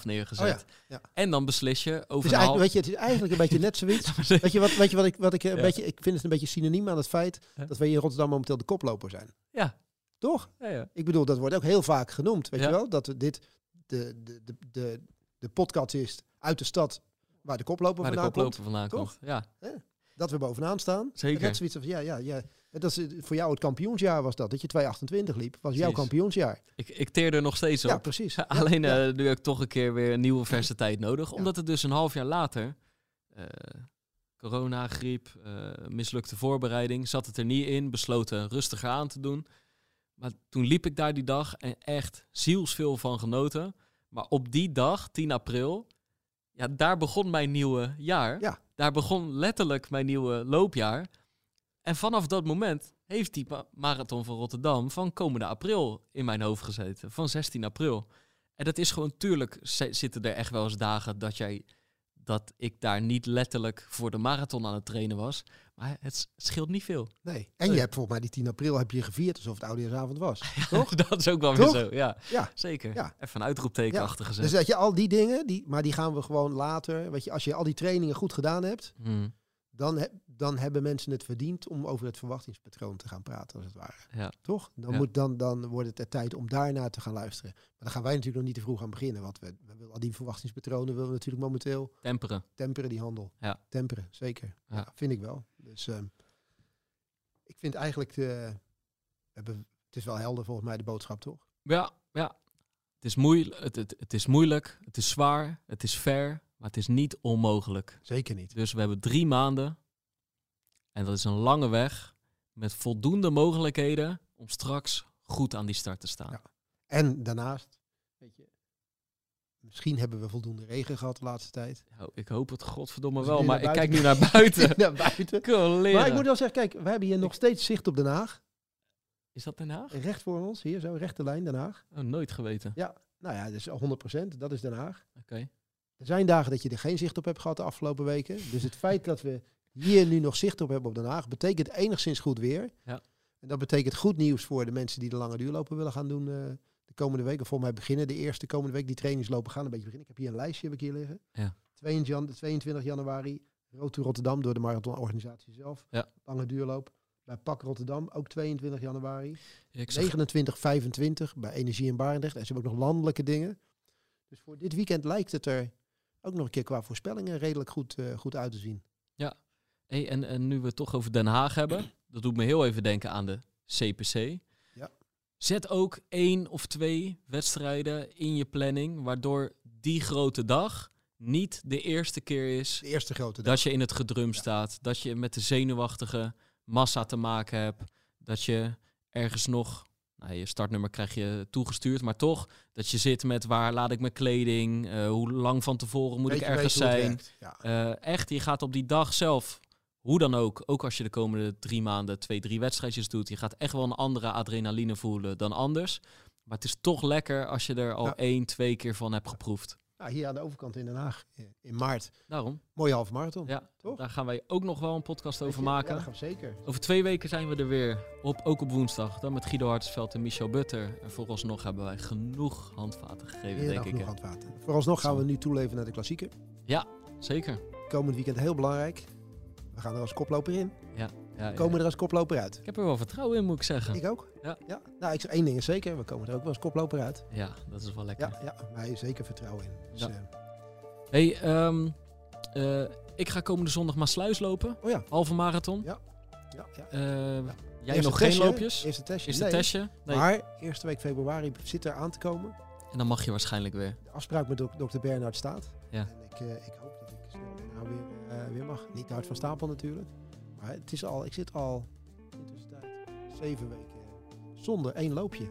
2.28.12 neergezet. Oh ja, En dan beslis je over. Half... weet je, het is eigenlijk een beetje net zoiets. weet je wat, weet je wat ik, wat ik een beetje, ik vind het een beetje synoniem aan het feit dat wij in Rotterdam momenteel de koploper zijn. Ja. Toch? Ja, ja. Ik bedoel, dat wordt ook heel vaak genoemd, weet je wel, dat dit de, de, de, de, de podcast is uit de stad waar de koploper waar vandaan de koploper komt. vandaan komt. Ja. Dat we bovenaan staan. Zeker. Net zoiets van, ja, ja, ja. Dat is, voor jou het kampioensjaar was dat. Dat je 2,28 liep. Was jouw kampioensjaar. Ik, ik teer er nog steeds op. Ja, precies. Alleen uh, nu heb ik toch een keer weer een nieuwe verse tijd nodig. Omdat het dus een half jaar later... Uh, corona, griep, uh, mislukte voorbereiding. Zat het er niet in. Besloten rustiger aan te doen. Maar toen liep ik daar die dag en echt zielsveel van genoten. Maar op die dag, 10 april... Ja, daar begon mijn nieuwe jaar. Ja. Daar begon letterlijk mijn nieuwe loopjaar. En vanaf dat moment heeft die marathon van Rotterdam van komende april in mijn hoofd gezeten. Van 16 april. En dat is gewoon, tuurlijk zitten er echt wel eens dagen dat jij dat ik daar niet letterlijk voor de marathon aan het trainen was. Maar het scheelt niet veel. Nee. En je hebt volgens mij die 10 april heb je gevierd alsof het oudejaarsavond was. toch? dat is ook wel weer zo. Ja, ja. zeker. Ja. Even een uitroepteken ja. achter gezet. Dus dat je al die dingen, die, maar die gaan we gewoon later. Weet je, als je al die trainingen goed gedaan hebt, hmm dan, dan hebben mensen het verdiend om over het verwachtingspatroon te gaan praten, als het ware. Ja. Toch? Dan, moet, dan, dan wordt het er tijd om daarna te gaan luisteren. Maar dan gaan wij natuurlijk nog niet te vroeg aan beginnen, want we, we willen al die verwachtingspatronen willen we natuurlijk momenteel temperen. Temperen die handel. Ja. Temperen, zeker. Ja. ja vind ik wel. Dus uh, ik vind eigenlijk, de, hebben, het is wel helder volgens mij de boodschap, toch? Ja, ja. Het is, moeilijk, het, het, het is moeilijk, het is zwaar, het is ver, maar het is niet onmogelijk. Zeker niet. Dus we hebben drie maanden. En dat is een lange weg. Met voldoende mogelijkheden om straks goed aan die start te staan. Ja. En daarnaast, weet je, misschien hebben we voldoende regen gehad de laatste tijd. ik hoop het godverdomme wel, maar ik kijk nu naar buiten. naar buiten. Maar ik moet wel zeggen, kijk, we hebben hier nog steeds zicht op Den Haag. Is dat Den Haag? Recht voor ons, hier zo, rechte lijn Den Haag. Oh, nooit geweten. Ja, nou ja, dus 100%, dat is Den Haag. Oké. Er zijn dagen dat je er geen zicht op hebt gehad de afgelopen weken. Dus het feit dat we hier nu nog zicht op hebben op Den Haag, betekent enigszins goed weer. Ja. En dat betekent goed nieuws voor de mensen die de lange duurlopen willen gaan doen uh, de komende week. Of volgens mij beginnen de eerste komende week die trainingslopen gaan een beetje beginnen. Ik heb hier een lijstje heb ik hier liggen. Ja. 22, januari, Road to Rotterdam door de marathonorganisatie zelf. Ja. Lange duurloop. Bij Pak Rotterdam, ook 22 januari. 29, 25 bij Energie en Barendrecht. En ze hebben ook nog landelijke dingen. Dus voor dit weekend lijkt het er ook nog een keer qua voorspellingen redelijk goed, uh, goed uit te zien. Ja, hey, en, en nu we het toch over Den Haag hebben, dat doet me heel even denken aan de CPC. Ja. Zet ook één of twee wedstrijden in je planning, waardoor die grote dag niet de eerste keer is de eerste grote dag. dat je in het gedrum staat, dat je met de zenuwachtige massa te maken hebt, dat je ergens nog nou, je startnummer krijg je toegestuurd, maar toch dat je zit met waar laat ik mijn kleding, uh, hoe lang van tevoren moet ik ergens zijn. Uh, echt, je gaat op die dag zelf, hoe dan ook, ook als je de komende drie maanden twee, drie wedstrijdjes doet, je gaat echt wel een andere adrenaline voelen dan anders. Maar het is toch lekker als je er al één, twee keer van hebt geproefd. Nou, hier aan de overkant in Den Haag, in maart. Daarom. Mooie halve marathon. Ja, toch? Daar gaan wij ook nog wel een podcast over maken. Ja, gaan we zeker. Over twee weken zijn we er weer, op, ook op woensdag. Dan met Guido Hartsveld en Michel Butter. En vooralsnog hebben wij genoeg handvaten gegeven, denk ik. genoeg handvaten. Vooralsnog gaan we nu toeleven naar de klassieker. Ja, zeker. Komend weekend heel belangrijk. We gaan er als koploper in. Ja. Ja komen er als koploper uit. Ik heb er wel vertrouwen in, moet ik zeggen. Ik ook. Ja. ja. Nou, ik zeg één ding is zeker. We komen er ook wel als koploper uit. Ja, dat is wel lekker. Ja, ja wij zeker vertrouwen in. Dus, ja. Uh, hey, um, uh, ik ga komende zondag maar sluis lopen. Oh ja. Halve marathon. Ja. ja, ja. Uh, jij eerste nog geen loopjes? Eerste testje. Eerste nee. testje. Nee. Maar eerste week februari zit er aan te komen. En dan mag je waarschijnlijk weer. De afspraak met dokter Bernhard staat. Ja. En ik, ik hoop dat ik snel daarna weer, weer mag. Niet hard van stapel natuurlijk. Maar het is al, ik zit al zeven weken zonder één loopje.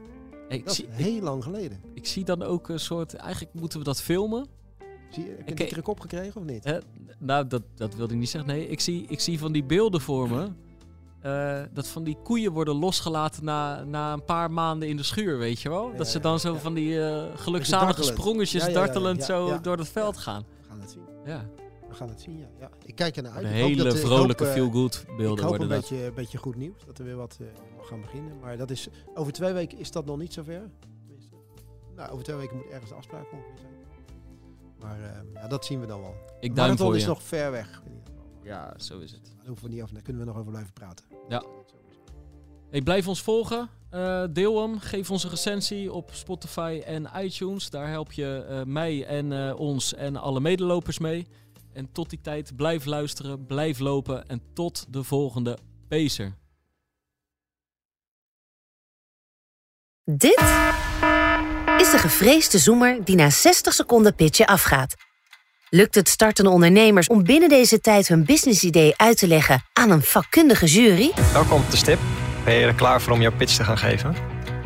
ik dat zie, is heel lang geleden. Ik zie dan ook een soort, eigenlijk moeten we dat filmen. Zie, heb je een dikkere kop gekregen of niet? Nou, dat, dat wilde ik niet zeggen. Nee, ik zie, ik zie van die beelden voor me. Uh, dat van die koeien worden losgelaten na, na een paar maanden in de schuur, weet je wel? dat ze dan zo van die uh, gelukzalige sprongetjes dartelend zo door het veld gaan. We gaan het zien. Ja gaan het zien, ja. ja. Ik kijk er naar uit. De hele dat, vrolijke eh, feel-good beelden Ik hoop een beetje, beetje goed nieuws, dat er weer wat uh, gaan beginnen. Maar dat is, over twee weken is dat nog niet zover. Nou, over twee weken moet ergens de afspraak ongeveer zijn. Maar uh, ja, dat zien we dan wel. Ik duim voor is nog ver weg. Ja, zo is het. Daar hoeven we niet af, daar kunnen we nog over blijven praten. Ja. Hey, blijf ons volgen. Uh, deel hem. Geef ons een recensie op Spotify en iTunes. Daar help je uh, mij en uh, ons en alle medelopers mee. En tot die tijd blijf luisteren, blijf lopen en tot de volgende Pacer. Dit is de gevreesde zoemer die na 60 seconden pitchen afgaat. Lukt het startende ondernemers om binnen deze tijd hun businessidee uit te leggen aan een vakkundige jury? Welkom op de stip. Ben je er klaar voor om jouw pitch te gaan geven?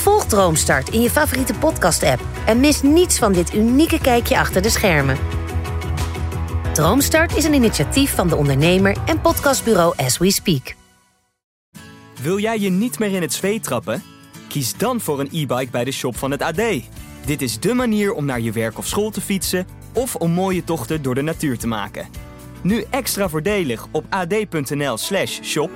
Volg Droomstart in je favoriete podcast-app en mis niets van dit unieke kijkje achter de schermen. Droomstart is een initiatief van de ondernemer en podcastbureau As We Speak. Wil jij je niet meer in het zweet trappen? Kies dan voor een e-bike bij de shop van het AD. Dit is dé manier om naar je werk of school te fietsen of om mooie tochten door de natuur te maken. Nu extra voordelig op ad.nl/shop